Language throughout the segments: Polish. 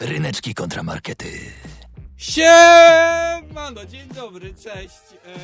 Ryneczki kontramarkety. Siemano, dzień dobry, cześć.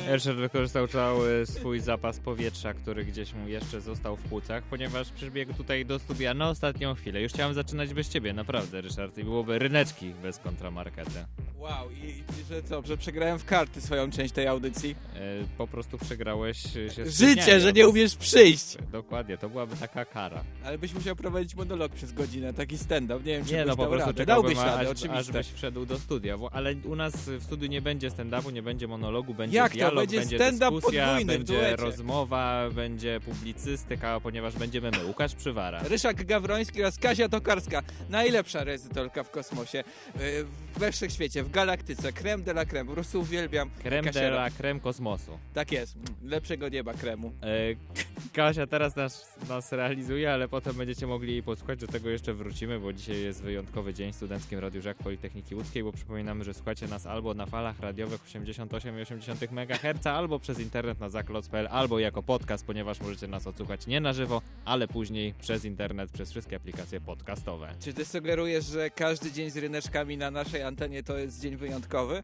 E, Ryszard wykorzystał cały swój zapas powietrza, który gdzieś mu jeszcze został w płucach, ponieważ przybiegł tutaj do studia na ostatnią chwilę. Już chciałem zaczynać bez ciebie, naprawdę, Ryszard, i byłoby ryneczki bez kontramarkety. Wow, i, i że co, że przegrałem w karty swoją część tej audycji? E, po prostu przegrałeś się Życie, spóźniając. że nie umiesz przyjść. Dokładnie, to byłaby taka kara. Ale byś musiał prowadzić monolog przez godzinę, taki stand-up, nie wiem czy Nie, no po prostu radę. Dałbyś radę, aż, oczywiście. aż byś wszedł do studia, Wo- ale u nas w studiu nie będzie stand-upu, nie będzie monologu, będzie Jak to? dialog, Będzie będzie stand-up dyskusja, będzie rozmowa, będzie publicystyka, ponieważ będziemy my, Łukasz Przywara. Ryszak Gawroński oraz Kasia Tokarska. Najlepsza rezytorka w kosmosie, e, we wszechświecie, w galaktyce. Creme de la creme. Po prostu uwielbiam Creme de Kasiera. la creme kosmosu. Tak jest. Lepszego nieba kremu. E, Kasia teraz nas, nas realizuje, ale potem będziecie mogli jej posłuchać, do tego jeszcze wrócimy, bo dzisiaj jest wyjątkowy dzień w Studenckim Radiu Żak Politechniki Łódzkiej, bo przypominamy, że słuchacie nas albo na falach radiowych 88,8 MHz, albo przez internet na zakloc.pl, albo jako podcast, ponieważ możecie nas odsłuchać nie na żywo, ale później przez internet, przez wszystkie aplikacje podcastowe. Czy ty sugerujesz, że każdy dzień z ryneczkami na naszej antenie to jest dzień wyjątkowy?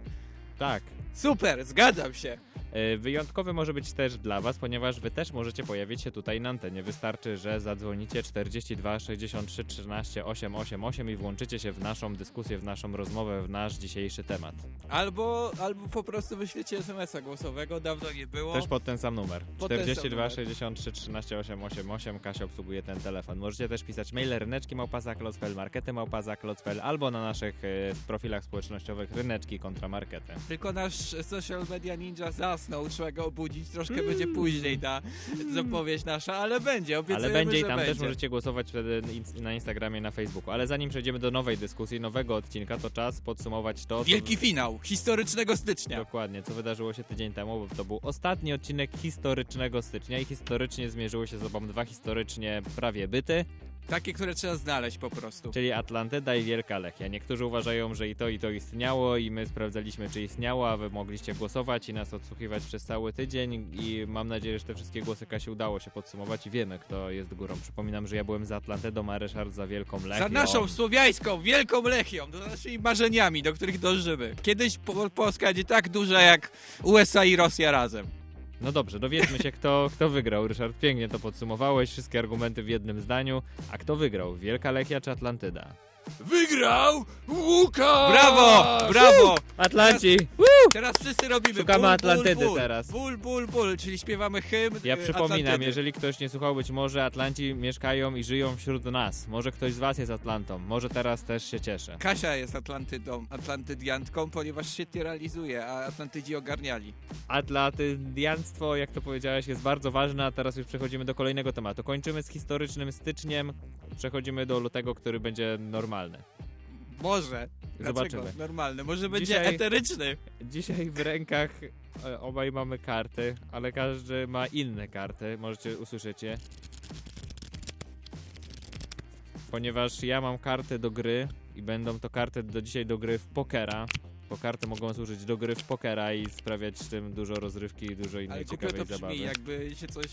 Tak. Super, zgadzam się. E, Wyjątkowy może być też dla Was, ponieważ Wy też możecie pojawić się tutaj na antenie. Wystarczy, że zadzwonicie 42 63 13 888 i włączycie się w naszą dyskusję, w naszą rozmowę, w nasz dzisiejszy temat. Albo, albo po prostu wyślecie SMS-a głosowego, dawno nie było. Też pod ten sam numer. Pod ten sam 42 numer. 63 13 888 Kasia obsługuje ten telefon. Możecie też pisać maile ryneczki małpazaklot.pl, markety małpazaklot.pl albo na naszych e, profilach społecznościowych ryneczki kontra markety. Tylko nasz social media ninja zasnął, trzeba go obudzić. Troszkę będzie później ta zapowiedź nasza, ale będzie, obiecujemy, Ale będzie i tam będzie. też możecie głosować wtedy na Instagramie, na Facebooku. Ale zanim przejdziemy do nowej dyskusji, nowego odcinka, to czas podsumować to, co- Wielki finał, historycznego stycznia. Dokładnie, co wydarzyło się tydzień temu, bo to był ostatni odcinek historycznego stycznia i historycznie zmierzyły się z sobą dwa historycznie prawie byty, Takie, które trzeba znaleźć po prostu. czyli Atlantyda i Wielka Lechia. Niektórzy uważają, że i to i to istniało i my sprawdzaliśmy, czy istniało, a wy mogliście głosować i nas odsłuchiwać przez cały tydzień i mam nadzieję, że te wszystkie głosy Kasi udało się podsumować i wiemy, kto jest górą. Przypominam, że ja byłem za Atlantydą, a Ryszard za Wielką Lechią. Za naszą słowiańską, wielką Lechią, za naszymi marzeniami, do których dążymy. Kiedyś po Polska będzie tak duża jak USA i Rosja razem. No dobrze, dowiedzmy się, kto, kto wygrał. Ryszard, pięknie to podsumowałeś, wszystkie argumenty w jednym zdaniu. A kto wygrał? Wielka Lechia czy Atlantyda? Wygrał Łukasz! Brawo, brawo! Atlanci! Teraz wszyscy robimy Szukamy ból, Atlantydy ból, ból. teraz. Ból, ból, ból, czyli śpiewamy hymn Ja y, przypominam, Atlantydy. jeżeli ktoś nie słuchał, być może Atlanci mieszkają i żyją wśród nas. Może ktoś z was jest Atlantą. Może teraz też się cieszę. Kasia jest Atlantydą, Atlantydiantką, ponieważ świetnie realizuje, a Atlantydzi ogarniali. Atlantydianstwo, jak to powiedziałeś, jest bardzo ważne, a teraz już przechodzimy do kolejnego tematu. Kończymy z historycznym styczniem, przechodzimy do lutego, który będzie normalny. Może. Dlaczego? Zobaczymy. Normalny. Może będzie Dzisiaj- eteryczny. Dzisiaj w rękach e, obaj mamy karty, ale każdy ma inne karty. Możecie usłyszeć je. Ponieważ ja mam karty do gry i będą to karty do dzisiaj do gry w pokera. Bo karty mogą służyć do gry w pokera i sprawiać tym dużo rozrywki i dużo Ale innej głupio ciekawej to brzmi, zabawy. jakby się coś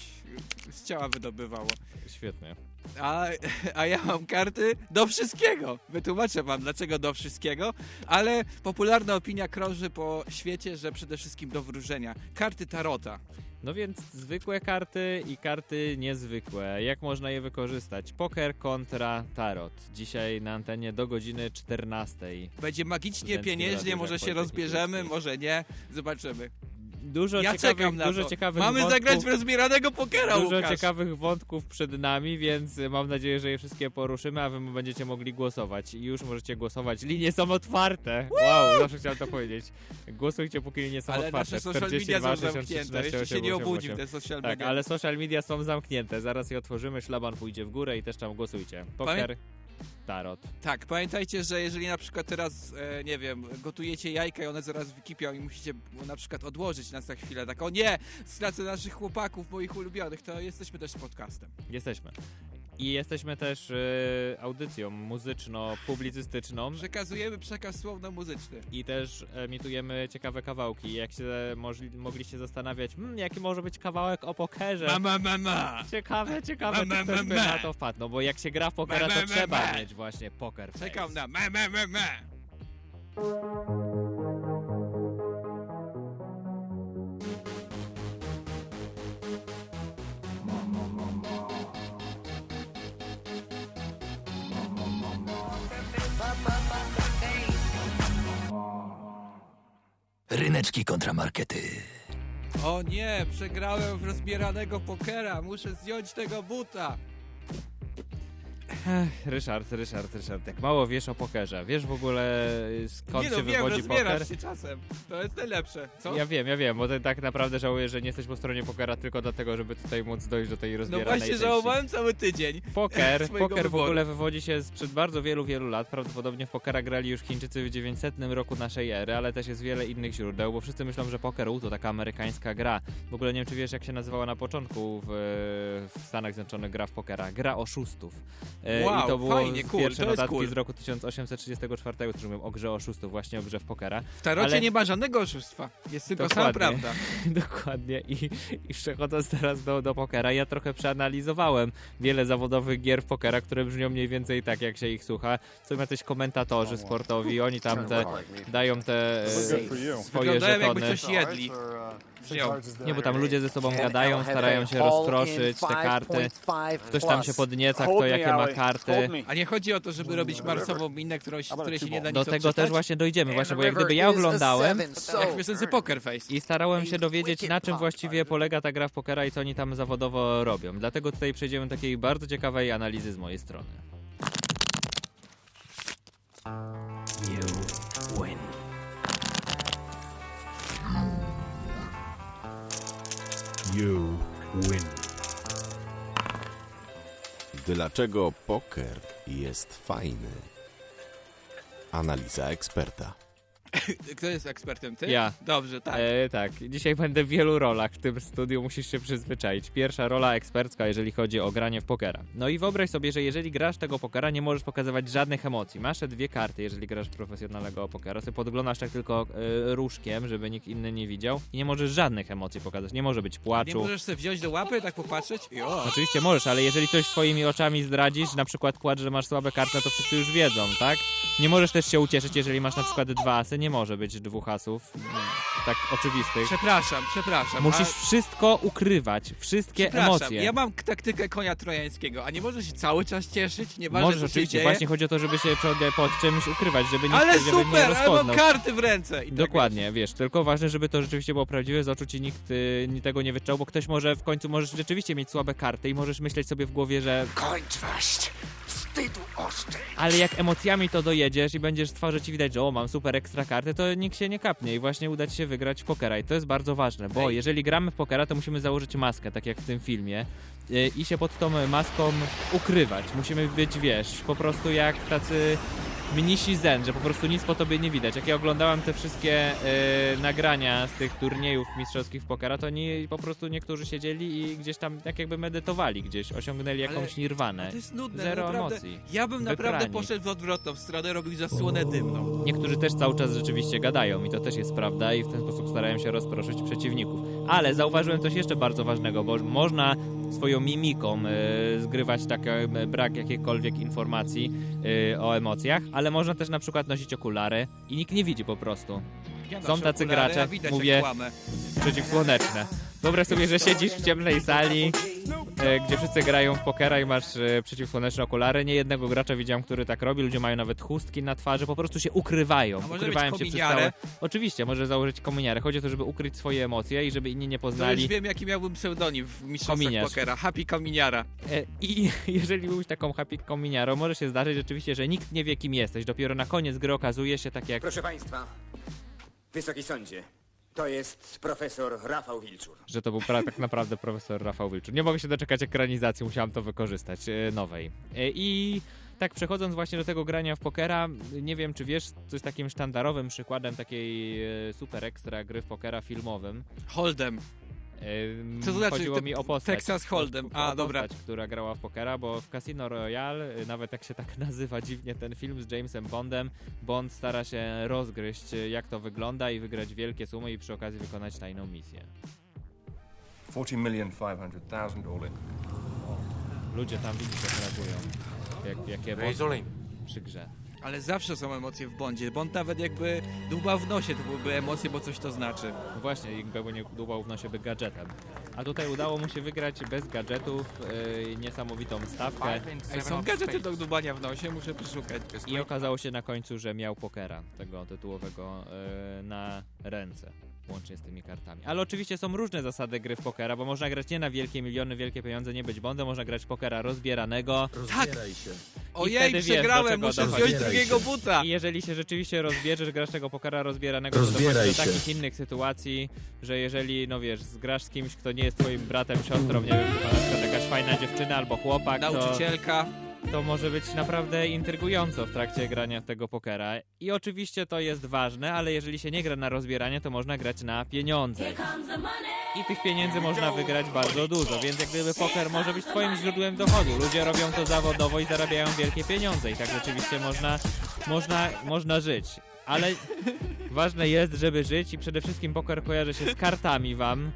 z ciała wydobywało. Świetnie. A, a ja mam karty do wszystkiego. Wytłumaczę wam, dlaczego do wszystkiego, ale popularna opinia krąży po świecie, że przede wszystkim do wróżenia. Karty Tarota. No więc zwykłe karty i karty niezwykłe. Jak można je wykorzystać? Poker kontra tarot. Dzisiaj na antenie do godziny 14. Będzie magicznie, pieniężnie, może się rozbierzemy, może nie. Zobaczymy. Dużo ja ciekawych, dużo ciekawych Mamy wątków. zagrać w rozbieranego pokera, Dużo Łukasz. ciekawych wątków przed nami, więc mam nadzieję, że je wszystkie poruszymy, a wy będziecie mogli głosować. I już możecie głosować. Linie są otwarte! Wow, zawsze chciałem to powiedzieć. Głosujcie, póki linie są Ale otwarte. nasze social media 42, są 63, zamknięte. Jeszcze się 88, nie obudził te social Tak, media. ale social media są zamknięte. Zaraz je otworzymy, szlaban pójdzie w górę i też tam głosujcie. Poker, tarot. Tak, pamiętajcie, że jeżeli na przykład teraz, e, nie wiem, gotujecie jajka i one zaraz wykipią i musicie na przykład odłożyć nas na chwilę, tak o nie, stracę naszych chłopaków, moich ulubionych, to jesteśmy też z podcastem. Jesteśmy. I jesteśmy też y, audycją muzyczno-publicystyczną Przekazujemy przekaz słowno-muzyczny. i też emitujemy ciekawe kawałki. Jak się możli, mogliście zastanawiać, hmm, jaki może być kawałek o pokerze. Mama, mama! Ciekawe, ciekawe, Ma, czy ma, ktoś ma, by ma. na to wpadł. No bo jak się gra w pokera, Ma, to ma, ma, trzeba ma. mieć właśnie poker face. Czekam na ma, ma, ma, ma. Ryneczki kontra markety. O nie, przegrałem w rozbieranego pokera. Muszę zdjąć tego buta. Ech, Ryszard, Ryszard, Ryszard, jak mało wiesz o pokerze. Wiesz w ogóle skąd nie no, się wiem, wywodzi poker? się czasem. To jest najlepsze. Co? Ja wiem, ja wiem, bo ty tak naprawdę żałuję, że nie jesteś po stronie pokera tylko dlatego, żeby tutaj móc dojść do tej no rozbieranej właśnie części. żałowałem cały tydzień. Poker, poker w ogóle wywodzi się sprzed bardzo wielu, wielu lat. Prawdopodobnie w pokera grali już Chińczycy w 900 roku naszej ery, ale też jest wiele innych źródeł, bo wszyscy myślą, że Poker to taka amerykańska gra. W ogóle nie wiem, czy wiesz, jak się nazywała na początku w, w Stanach Zjednoczonych gra w pokera. Gra oszustów. E, Wow, I to było fajnie, cool, pierwsze to jest notatki cool. z roku 1834, którzy mówią o grze oszustów, właśnie o grze w pokera. W tarocie Ale- nie ma żadnego oszustwa. Jest tylko sama Dokładnie. prawda. Dokładnie. I, I przechodząc teraz do, do pokera, ja trochę przeanalizowałem wiele zawodowych gier w pokera, które brzmią mniej więcej tak, jak się ich słucha. Są jacyś komentatorzy sportowi, oni tam te, dają te e, swoje Wyglądają jakby żetony. coś jedli. Wziął. Nie, bo tam ludzie ze sobą gadają, starają się rozproszyć te karty. Ktoś tam się podnieca, kto jakie ma karty. A nie chodzi o to, żeby robić marsową minę, którą, z której się nie da nic Do tego odczytać? też właśnie dojdziemy, właśnie, bo jak gdyby ja oglądałem Jak piosency Poker Face. i starałem się dowiedzieć, na czym właściwie polega ta gra w pokera i co oni tam zawodowo robią. Dlatego tutaj przejdziemy do takiej bardzo ciekawej analizy z mojej strony. You win. Dlaczego poker jest fajny? Analiza eksperta. Kto jest ekspertem? Ty? Ja. Dobrze, tak. E, tak, dzisiaj będę w wielu rolach w tym studiu, musisz się przyzwyczaić. Pierwsza rola ekspercka, jeżeli chodzi o granie w pokera. No i wyobraź sobie, że jeżeli grasz tego pokera, nie możesz pokazywać żadnych emocji. Masz te dwie karty, jeżeli grasz profesjonalnego pokera, sobie podglądasz tak tylko e, różkiem, żeby nikt inny nie widział i nie możesz żadnych emocji pokazać. Nie może być Nie płaczu. możesz sobie wziąć do łapy, tak popatrzeć? Jo. Oczywiście możesz, ale jeżeli coś swoimi oczami zdradzisz, na przykład płacz, że masz słabe karty, to wszyscy już wiedzą, tak? Nie możesz też się ucieszyć, jeżeli masz na przykład dwa asy, nie może być dwóch asów, mm, tak oczywistych. Przepraszam, przepraszam. Musisz a- wszystko ukrywać, wszystkie emocje. ja mam taktykę konia trojańskiego, a nie możesz się cały czas cieszyć? Nieważne, Możesz oczywiście, dzieje? właśnie chodzi o to, żeby się przed, pod czymś ukrywać, żeby nikt Ale żeby nie super, ale mam rozpoznał. karty w ręce. I tak Dokładnie, wiesz, tylko ważne, żeby to rzeczywiście było prawdziwe, z oczu ci nikt y, tego nie wyczuł, bo ktoś może w końcu, możesz rzeczywiście mieć słabe karty i możesz myśleć sobie w głowie, że Kończość. Wstydu oszczędź. ale jak emocjami to dojedziesz i będziesz z twarzy ci widać, że o, mam super ekstra karty, to nikt się nie kapnie i właśnie uda ci się wygrać w pokera i to jest bardzo ważne, bo Ej. jeżeli gramy w pokera, to musimy założyć maskę, tak jak w tym filmie y, i się pod tą maską ukrywać. Musimy być, wiesz, po prostu jak tacy mnisi zen, że po prostu nic po tobie nie widać. Jak ja oglądałem te wszystkie y, nagrania z tych turniejów mistrzowskich w pokera, to oni po prostu niektórzy siedzieli i gdzieś tam tak jakby medytowali gdzieś, osiągnęli Ale- jakąś nirwanę. To jest nudne, Zero naprawdę. emocji. Ja bym naprawdę Wyprani. poszedł w odwrotną stronę, robił zasłonę dymną. Niektórzy też cały czas rzeczywiście gadają i to też jest prawda i w ten sposób starają się rozproszyć przeciwników. Ale zauważyłem coś jeszcze bardzo ważnego, bo można swoją mimiką e, zgrywać taki e, brak jakiejkolwiek informacji o emocjach, ale można też na przykład nosić okulary i nikt nie widzi po prostu. Ja Są tacy okulary, gracze, a widać, mówię-. Przeciwsłoneczne. Wyobraź sobie, że siedzisz w ciemnej sali, gdzie wszyscy grają w pokera i masz e, przeciwsłoneczne okulary. Nie jednego gracza widziałem, który tak robi. Ludzie mają nawet chustki na twarzy, po prostu się ukrywają. A może ukrywają się przez całe... Oczywiście, może założyć kominiarę. Chodzi o to, żeby ukryć swoje emocje i żeby inni nie To już poznali. wiem, jaki miałbym pseudonim w mistrzostwach Kominiarz. pokera. Happy Kominiara. E, I jeżeli byłeś taką happy kominiarą, może się zdarzyć rzeczywiście, że nikt nie wie, kim jesteś. Dopiero na koniec gry okazuje się tak jak Proszę Państwa, Wysoki Sądzie, to jest profesor Rafał Wilczur. że to był pra- tak naprawdę profesor Rafał Wilczur. Nie mogę się doczekać ekranizacji, musiałam to wykorzystać, e, nowej. E, I tak przechodząc właśnie do tego grania w pokera, nie wiem czy wiesz, co jest takim sztandarowym przykładem takiej e, super ekstra gry w pokera filmowym. Holdem. Ym, Co to znaczy Chodziło te- mi o postać. Texas Hold'em. A, o dobra. Postać, która grała w pokera, bo w Casino Royale, y, nawet jak się tak nazywa dziwnie ten film z Jamesem Bondem, Bond stara się rozgryźć y, jak to wygląda i wygrać wielkie sumy i przy okazji wykonać tajną misję. 40 million 500,000 all in. Ludzie tam widzicie reagują. Jak, jakie in. przy grze. Ale zawsze są emocje w Bondzie. Bond nawet jakby dłubał w nosie, to byłyby emocje, bo coś to znaczy. No właśnie, jakby nie dłubał w nosie by gadżetem. A tutaj udało mu się wygrać bez gadżetów y, niesamowitą stawkę. Ej, są gadżety do dłubania w nosie, muszę przeszukać. I okazało się na końcu, że miał pokera, tego tytułowego, y, na ręce, łącznie z tymi kartami. Ale oczywiście są różne zasady gry w pokera, bo można grać nie na wielkie miliony, wielkie pieniądze, nie być bondem, można grać pokera rozbieranego. Rozbieraj się. Ojej, przegrałem, muszę dochodzi. wziąć drugiego buta. I jeżeli się rzeczywiście rozbierzesz, grasz tego pokera rozbieranego, to Rozbieraj dochodzi do takich innych sytuacji, że jeżeli, no wiesz, zgrasz z kimś, kto nie jest twoim bratem, siostrą, nie wiem, przykład jakaś fajna dziewczyna albo chłopak, Nauczycielka. to może być naprawdę intrygująco w trakcie grania w tego pokera. I oczywiście to jest ważne, ale jeżeli się nie gra na rozbieranie, to można grać na pieniądze. I tych pieniędzy można wygrać bardzo dużo, więc jak gdyby poker może być twoim źródłem dochodu. Ludzie robią to zawodowo i zarabiają wielkie pieniądze i tak rzeczywiście można, można, można żyć. Ale ważne jest, żeby żyć i przede wszystkim poker kojarzy się z kartami wam,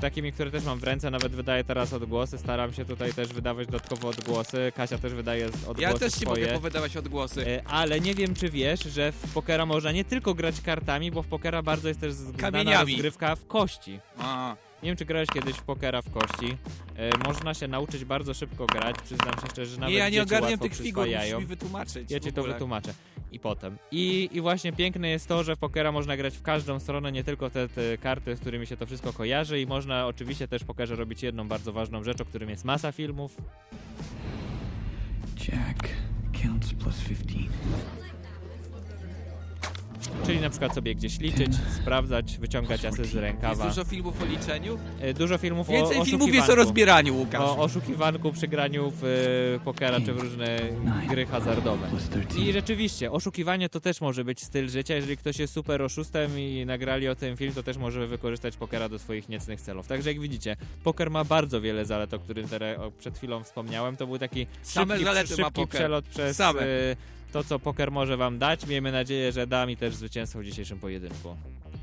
takimi, które też mam w ręce, nawet wydaję teraz odgłosy, staram się tutaj też wydawać dodatkowo odgłosy, Kasia też wydaje odgłosy Ja też ci swoje. mogę powydawać odgłosy. E, Ale nie wiem, czy wiesz, że w pokera można nie tylko grać kartami, bo w pokera bardzo jest też znana rozgrywka w kości. A, Nie wiem, czy grałeś kiedyś w pokera w kości. E, można się nauczyć bardzo szybko grać, przyznam się szczerze, że nawet nie, ja nie ogarniam tych figur, musisz mi wytłumaczyć. Ja ci to wytłumaczę. I potem. I, I właśnie piękne jest to, że w pokera można grać w każdą stronę, nie tylko te, te karty, z którymi się to wszystko kojarzy i można oczywiście też w pokerze robić jedną bardzo ważną rzecz, o którym jest masa filmów. Jack counts plus 15. Czyli na przykład sobie gdzieś liczyć, sprawdzać, wyciągać asy z Jest rękawa. dużo filmów o liczeniu? E, Dużo filmów o Więcej filmów jest o rozbieraniu, Łukasz. O oszukiwanku przy graniu w e, pokera czy w różne gry hazardowe. Plus 13. I rzeczywiście, oszukiwanie to też może być styl życia. Jeżeli ktoś jest super oszustem i nagrali o tym film, to też może wykorzystać pokera do swoich niecnych celów. Także jak widzicie, poker ma bardzo wiele zalet, o którym teraz, o, przed chwilą wspomniałem. To był taki Same szybki, szybki przelot przez Same. e, to, co poker może wam dać. Miejmy nadzieję, że da mi też zwycięstwo w dzisiejszym pojedynku.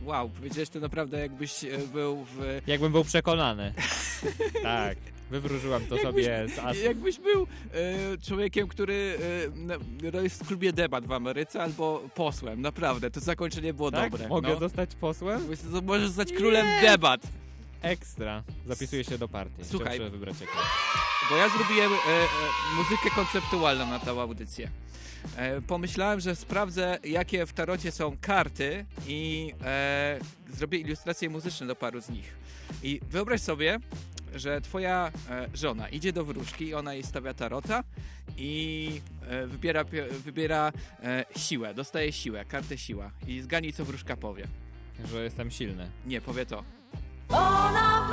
Wow, powiedziałeś to naprawdę jakbyś e, był w... Jakbym był przekonany. tak, wywróżyłam to Jakbyś- sobie z asów. Jakbyś był e, człowiekiem, który e, na- jest w klubie debat w Ameryce albo posłem, naprawdę, to zakończenie było Tak? dobre. Mogę no. zostać posłem? Możesz zostać królem debat. Ekstra. Zapisuję się do partii. Słuchaj. Wybrać. Bo ja zrobiłem e, e, muzykę konceptualną na tę audycję. E, pomyślałem, że sprawdzę, jakie w tarocie są karty i e, zrobię ilustracje muzyczne do paru z nich. I wyobraź sobie, że twoja e, żona idzie do wróżki i ona jej stawia tarota i e, wybiera, wybiera e, siłę, dostaje siłę, kartę siła i zgadnij, co wróżka powie. Że jestem silny. Nie, powie to. Ona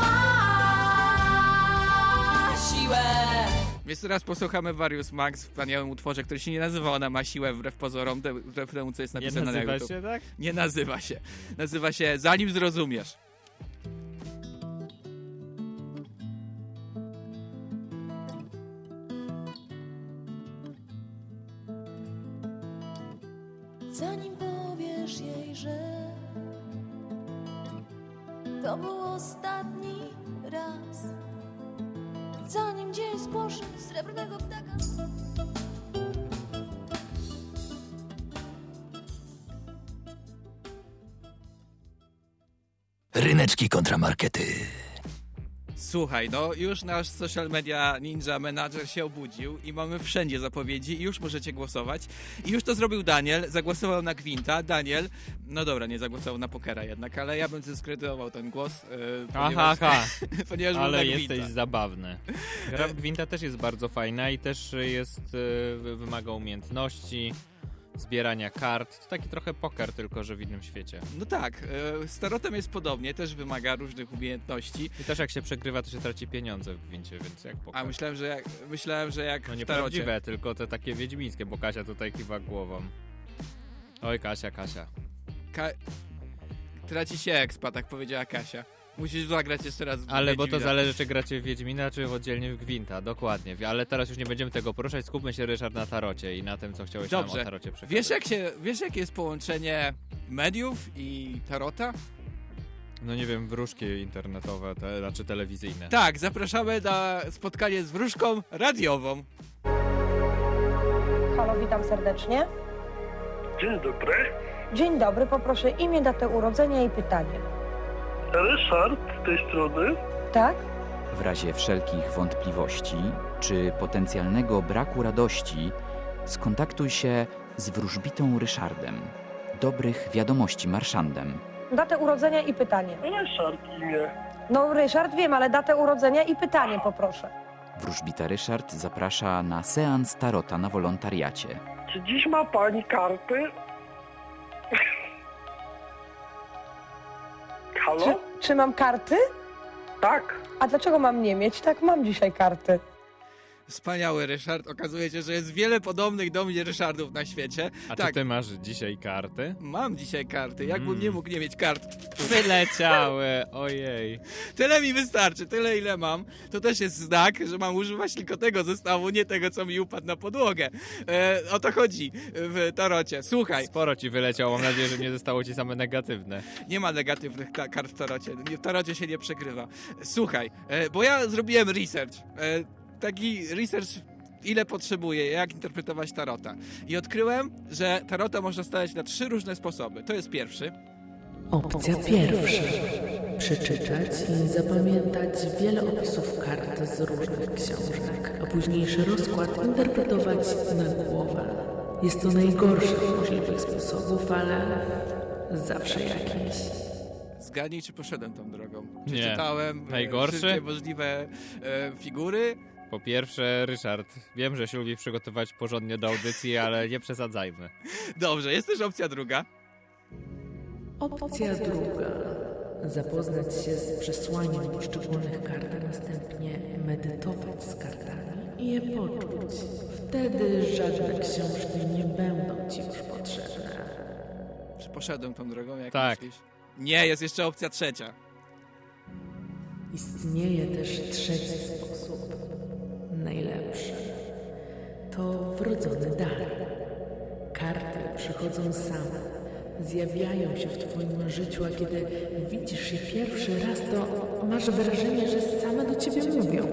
Więc teraz posłuchamy Various Max w wspaniałym utworze, który się nie nazywa Ona ma siłę wbrew pozorom, te- wbrew temu, co jest Nie napisane na nazywa YouTube. się tak? Nie nazywa się. Nazywa się Zanim zrozumiesz. Zanim powiesz jej, że to był ostatni raz. Zanim dzień spocznie srebrnego ptaka. Ryneczki kontramarkety. Słuchaj, no już nasz social media ninja manager się obudził i mamy wszędzie zapowiedzi i już możecie głosować. I już to zrobił Daniel, zagłosował na Gwinta. Daniel, no dobra, nie zagłosował na Pokera jednak, ale ja bym dyskredytował ten głos, yy, Aha, ponieważ, aha. ponieważ był Ale jesteś zabawny. Gra w Gwinta też jest bardzo fajna i też jest, e, wymaga umiejętności, zbierania kart. To taki trochę poker, tylko że w innym świecie. No tak, yy, z Tarotem jest podobnie, też wymaga różnych umiejętności. I też jak się przegrywa, to się traci pieniądze w Gwincie, więc jak poker. A myślałem, że jak, myślałem, że jak No nieprawdziwe, tylko te takie wiedźmińskie, bo Kasia tutaj kiwa głową. Oj, Kasia, Kasia. Ka- traci się expa, tak powiedziała Kasia. Musisz zagrać jeszcze raz w Ale bo to zależy, czy gracie w Wiedźmina, czy w oddzielnie w Gwinta. Dokładnie. Ale teraz już nie będziemy tego poruszać. Skupmy się, Ryszard, na tarocie i na tym, co chciałeś nam Dobrze. o tarocie przekazać. Wiesz, jak się, wiesz, jakie jest połączenie mediów i tarota? No nie wiem, wróżki internetowe, te, znaczy telewizyjne. Tak, zapraszamy na spotkanie z wróżką radiową. Halo, witam serdecznie. Dzień dobry. Dzień dobry, poproszę imię, datę urodzenia i pytanie. Ryszard z tej strony. Tak? W razie wszelkich wątpliwości czy potencjalnego braku radości, skontaktuj się z wróżbitą Ryszardem. Dobrych wiadomości marszandem. Datę urodzenia i pytanie. Ryszard imię. No, Ryszard, wiem, ale datę urodzenia i pytanie poproszę. Wróżbita Ryszard zaprasza na seans tarota na wolontariacie. Czy dziś ma pani karty? Halo? Czy, czy mam karty? Tak. A dlaczego mam nie mieć? Tak, mam dzisiaj karty. Wspaniały Ryszard. Okazuje się, że jest wiele podobnych do mnie Ryszardów na świecie. A tak, czy ty masz dzisiaj karty? mam dzisiaj karty. Jakbym Mm. nie mógł nie mieć kart? Wyleciały, ojej. Tyle mi wystarczy, tyle ile mam. To też jest znak, że mam używać tylko tego zestawu, nie tego, co mi upadł na podłogę. E, o to chodzi w tarocie. Słuchaj, Sporo ci wyleciało, mam nadzieję, że nie zostało ci same negatywne. nie ma negatywnych kart w tarocie. W tarocie się nie przegrywa. Słuchaj, e, bo ja zrobiłem research. E, taki research ile potrzebuję, jak interpretować tarota. I odkryłem, że tarota można stawiać na trzy różne sposoby. To jest pierwszy. Opcja pierwsza. Przeczytać i zapamiętać wiele opisów kart z różnych książek, a późniejszy rozkład interpretować na głowę. Jest to najgorszy z możliwych sposobów, ale zawsze jakiś. Zgadnij, czy poszedłem tą drogą. Nie. Przeczytałem e, Najgorszy? wszystkie możliwe e, figury. Po pierwsze, Ryszard, wiem, że się lubi przygotować porządnie do audycji, ale nie przesadzajmy. Dobrze, jest też opcja druga. Opcja druga. Zapoznać się z przesłaniem poszczególnych kart, a następnie medytować z kartami i je poczuć. Wtedy żadne książki nie będą ci już potrzebne. Czy poszedłem tą drogą, jak Tak. myślisz? Nie, jest jeszcze opcja trzecia. Istnieje też trzeci sposób, najlepszy. To wrodzony dar. Karty przychodzą same, zjawiają się w Twoim życiu, a kiedy widzisz je pierwszy raz, to masz wrażenie, że same do Ciebie mówią.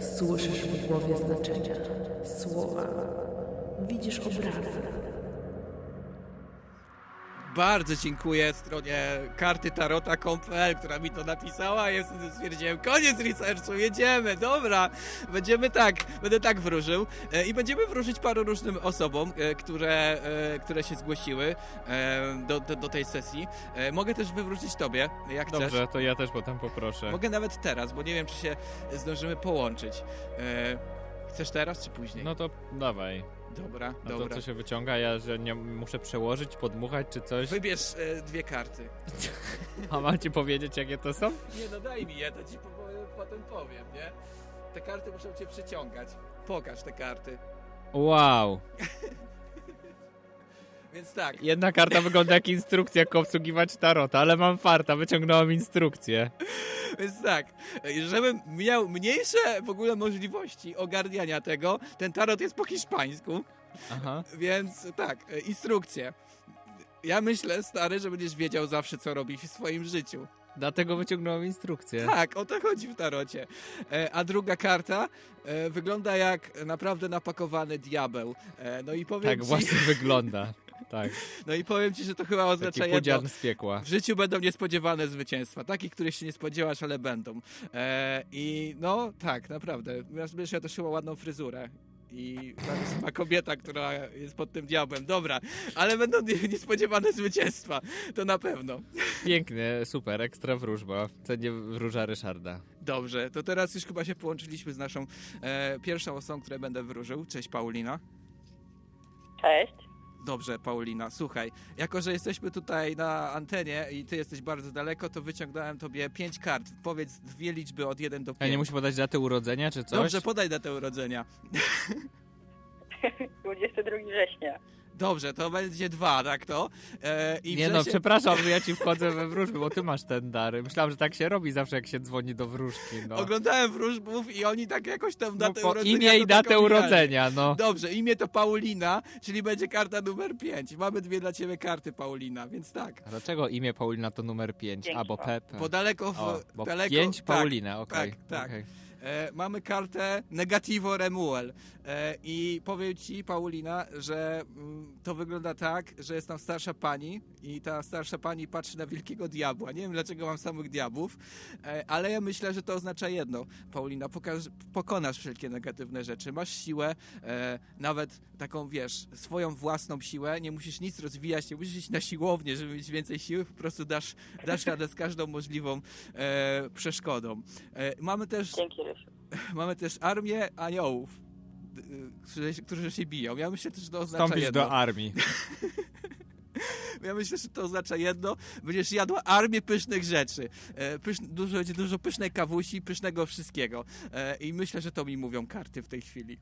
Słyszysz w głowie znaczenia, słowa, widzisz obrazy. Bardzo dziękuję stronie karty tarota.com.pl, która mi to napisała. Ja wtedy stwierdziłem, koniec researchu, jedziemy, dobra. Będziemy tak, będę tak wróżył. E, I będziemy wróżyć paru różnym osobom, e, które, e, które się zgłosiły do, do, do tej sesji. Mogę też wywrócić tobie, jak chcesz. Dobrze, to ja też potem poproszę. Mogę nawet teraz, bo nie wiem, czy się zdążymy połączyć. Chcesz teraz, czy później? No to dawaj. Dobra, No to dobra. co się wyciąga? Ja że nie muszę przełożyć, podmuchać czy coś? Wybierz e, dwie karty. A mam ci powiedzieć, jakie to są? Nie, no daj mi je, to ci po, potem powiem, nie? Te karty muszą cię przyciągać. Pokaż te karty. Wow. Więc tak, Jedna karta wygląda jak instrukcja, jak obsługiwać tarota, ale mam farta, wyciągnąłem instrukcję. więc tak. Żebym miał mniejsze w ogóle możliwości ogarniania tego, ten tarot jest po hiszpańsku, Aha. więc tak, instrukcje. Ja myślę, stary, że będziesz wiedział zawsze, co robić w swoim życiu. Dlatego wyciągnąłem instrukcję. Tak, o to chodzi w tarocie. E, a druga karta e, wygląda jak naprawdę napakowany diabeł. E, no i powiem Tak ci, właśnie wygląda. Tak. No i powiem ci, że to chyba oznacza Taki jedno. z piekła. W życiu będą niespodziewane zwycięstwa. Takich, których się nie spodziewasz, ale będą. E, I no tak, naprawdę. Będziesz miał też chyba ładną fryzurę. I tam jest chyba kobieta, która jest pod tym diabłem. Dobra, ale będą nie- niespodziewane zwycięstwa. To na pewno. Pięknie, super, ekstra wróżba. Cenię wróża Ryszarda. Dobrze, to teraz już chyba się połączyliśmy z naszą e, pierwszą osobą, której będę wróżył. Cześć Paulina. Cześć. Dobrze, Paulina, słuchaj, jako że jesteśmy tutaj na antenie i ty jesteś bardzo daleko, to wyciągnąłem tobie pięć kart. Powiedz dwie liczby od 1 do 5. A nie musi podać daty urodzenia czy coś? Dobrze, podaj datę urodzenia. 22 września. Dobrze, to będzie dwa, tak to? E, i Nie no, przepraszam, że ja ci wchodzę we wróżby, bo ty masz ten dar. Myślałem, że tak się robi zawsze, jak się dzwoni do wróżki. No. Oglądałem wróżbów i oni tak jakoś tam datę po urodzenia... imię i datę urodzenia, no. Dobrze, imię to Paulina, czyli będzie karta numer 5. Mamy dwie dla ciebie karty, Paulina, więc tak. A dlaczego imię Paulina to numer 5? Pięć. Albo Pepe? Bo daleko w... O, bo daleko, 5 tak, Paulina, okej. Tak, tak. okej. E, mamy kartę Negativo Remuel. E, I powiem ci, Paulina, że mm, to wygląda tak, że jest tam starsza pani i ta starsza pani patrzy na wielkiego diabła. Nie wiem, dlaczego mam samych diabłów, e, ale ja myślę, że to oznacza jedno. Paulina, pokaż, pokonasz wszelkie negatywne rzeczy. Masz siłę, nawet taką, wiesz, swoją własną siłę. Nie musisz nic rozwijać, nie musisz iść na siłownię, żeby mieć więcej siły. Po prostu dasz, dasz radę z każdą możliwą przeszkodą. Mamy też Dzięki. mamy też armię aniołów, y, którzy, którzy się biją. Ja myślę też, że to oznacza Wstąpić jedno. do armii. Ja myślę, że to oznacza jedno. Będziesz jadła armię pysznych rzeczy. E, dużo, będzie dużo pysznej kawusi, pysznego wszystkiego. E, I myślę, że to mi mówią karty w tej chwili.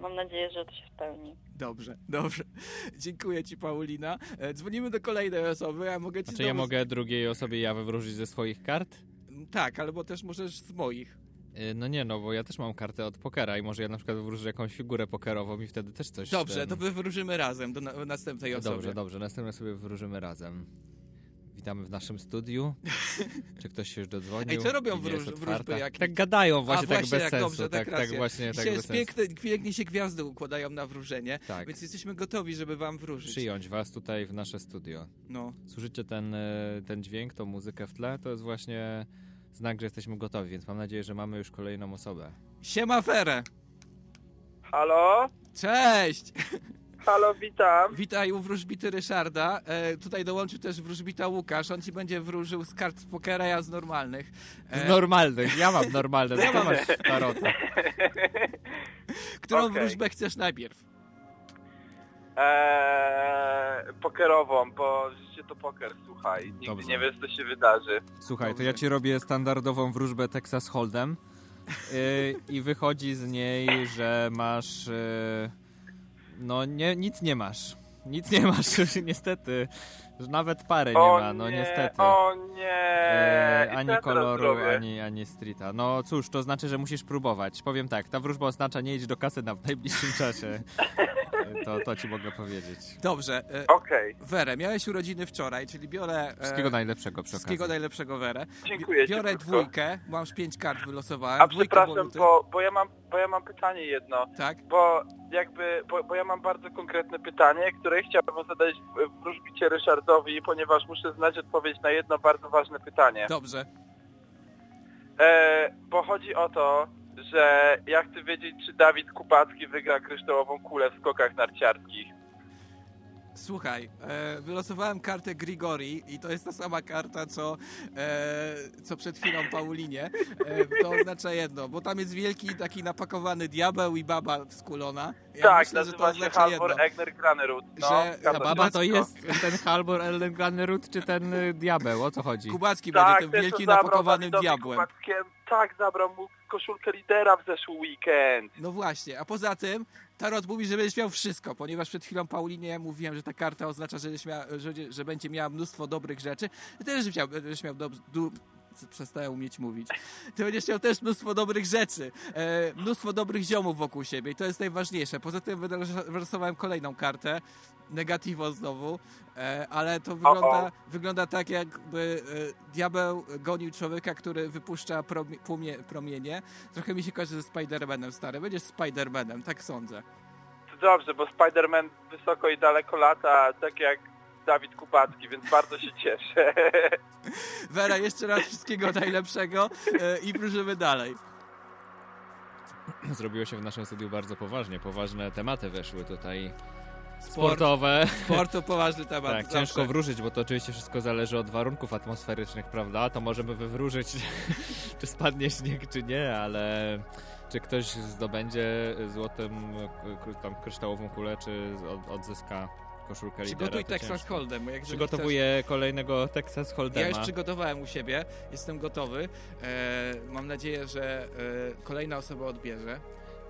Mam nadzieję, że to się spełni. Dobrze, dobrze. Dziękuję ci, Paulina. E, dzwonimy do kolejnej osoby. Ja mogę ci Znaczy ja mogę drugiej osobie ja wywróżyć ze swoich kart? Tak, albo też możesz z moich. Y, No nie, no bo ja też mam kartę od pokera i może ja na przykład wywróżę jakąś figurę pokerową i wtedy też coś... Dobrze, ten... to wywróżymy razem do na, następnej osoby. Dobrze, dobrze, następnie sobie wywróżymy razem. Witamy w naszym studiu. Czy ktoś się już dodzwonił? Ej, co robią wróż- wróżby jak- Tak gadają właśnie, A, tak właśnie, bez jak sensu. dobrze, tak, tak racja. właśnie, tak bez piękne, pięknie się gwiazdy układają na wróżenie, Tak. więc jesteśmy gotowi, żeby wam wróżyć. Przyjąć was tutaj w nasze studio. No. Słyszycie ten, e, ten dźwięk, tą muzykę w tle? To jest właśnie znak, że jesteśmy gotowi, więc mam nadzieję, że mamy już kolejną osobę. Siema Ferę! Halo? Cześć! Halo, witam. Witaj u wróżbity Ryszarda. E, tutaj dołączył też wróżbita Łukasz. On ci będzie wróżył z kart z pokera, ja z normalnych. E, Z normalnych, ja mam normalne, Ja mam- masz tarota. Którą Okej. wróżbę chcesz najpierw? Eee, pokerową, bo życie to poker, słuchaj. Nigdy Dobrze. nie wiesz, co się wydarzy. Słuchaj, to ja ci robię standardową wróżbę Texas Hold'em yy, i wychodzi z niej, że masz... Yy, no nie, nic nie masz. Nic nie masz, niestety. Nawet parę nie o ma, no nie, niestety. O nie! E, ani koloru, ani, ani streeta. No cóż, to znaczy, że musisz próbować. Powiem tak, ta wróżba oznacza nie idź do kasyna w najbliższym czasie. To, to ci mogę powiedzieć. Dobrze. E, Okej. Werę, miałeś urodziny wczoraj, czyli biorę... E, Wszystkiego najlepszego przy Wszystkiego najlepszego Werę. Dziękuję ci Biorę krótko. dwójkę, masz pięć kart wylosowałem. A Dwójka przepraszam, boluty. bo, bo, ja mam, bo ja mam pytanie jedno. Tak? Bo jakby, bo, bo ja mam bardzo konkretne pytanie, które chciałbym zadać wróżbicie Ryszardowi, ponieważ muszę znać odpowiedź na jedno bardzo ważne pytanie. Dobrze. E, bo chodzi o to, że ja chcę wiedzieć, czy Dawid Kubacki wygra kryształową kulę w skokach narciarskich. Słuchaj, e, wylosowałem kartę Grigori i to jest ta sama karta, co, e, co przed chwilą Paulinie. E, to oznacza jedno, bo tam jest wielki taki napakowany diabeł i baba skulona. Ja tak, myślę, że to oznacza Halvor jedno. Egner Granerud. No, Że Ta baba to jest ten Halbor Ellenganerud czy ten y, diabeł? O co chodzi? Kubacki Tak, będzie tym wielkim napakowanym diabłem. Kubackiemu- Tak, zabrał mu koszulkę lidera w zeszły weekend. No właśnie, a poza tym Tarot mówi, że będziesz miał wszystko, ponieważ przed chwilą Paulinie mówiłem, że ta karta oznacza, że, będziesz mia, że, że będzie miała mnóstwo dobrych rzeczy. Też będziesz miał, będziesz miał dob, du, przestałem umieć mówić. Ty będziesz miał też mnóstwo dobrych rzeczy, e, mnóstwo dobrych ziomów wokół siebie i to jest najważniejsze. Poza tym wylosowałem kolejną kartę, negativo znowu, e, ale to wygląda, wygląda tak, jakby e, diabeł gonił człowieka, który wypuszcza promie, płomie, promienie. Trochę mi się kojarzy ze Spider-Manem stary. Będziesz Spider-Manem, tak sądzę. To dobrze, bo Spider-Man wysoko i daleko lata, tak jak Dawid Kubacki, więc bardzo się cieszę. Wera, jeszcze raz wszystkiego najlepszego e, i wróżymy dalej. Zrobiło się w naszym studiu bardzo poważnie. Poważne tematy weszły tutaj. Sport. Sportowe. Sport to poważny temat. Tak, zawsze. ciężko wróżyć, bo to oczywiście wszystko zależy od warunków atmosferycznych, prawda? To możemy wywróżyć, czy spadnie śnieg, czy nie, ale czy ktoś zdobędzie złotym, tam kryształową kulę, czy od, odzyska koszulkę lidera. Przygotuj Texas. Hold'em. jak Przygotowuję kolejnego Texas Hold'ema. Ja już przygotowałem u siebie, jestem gotowy. E, mam nadzieję, że e, kolejna osoba odbierze.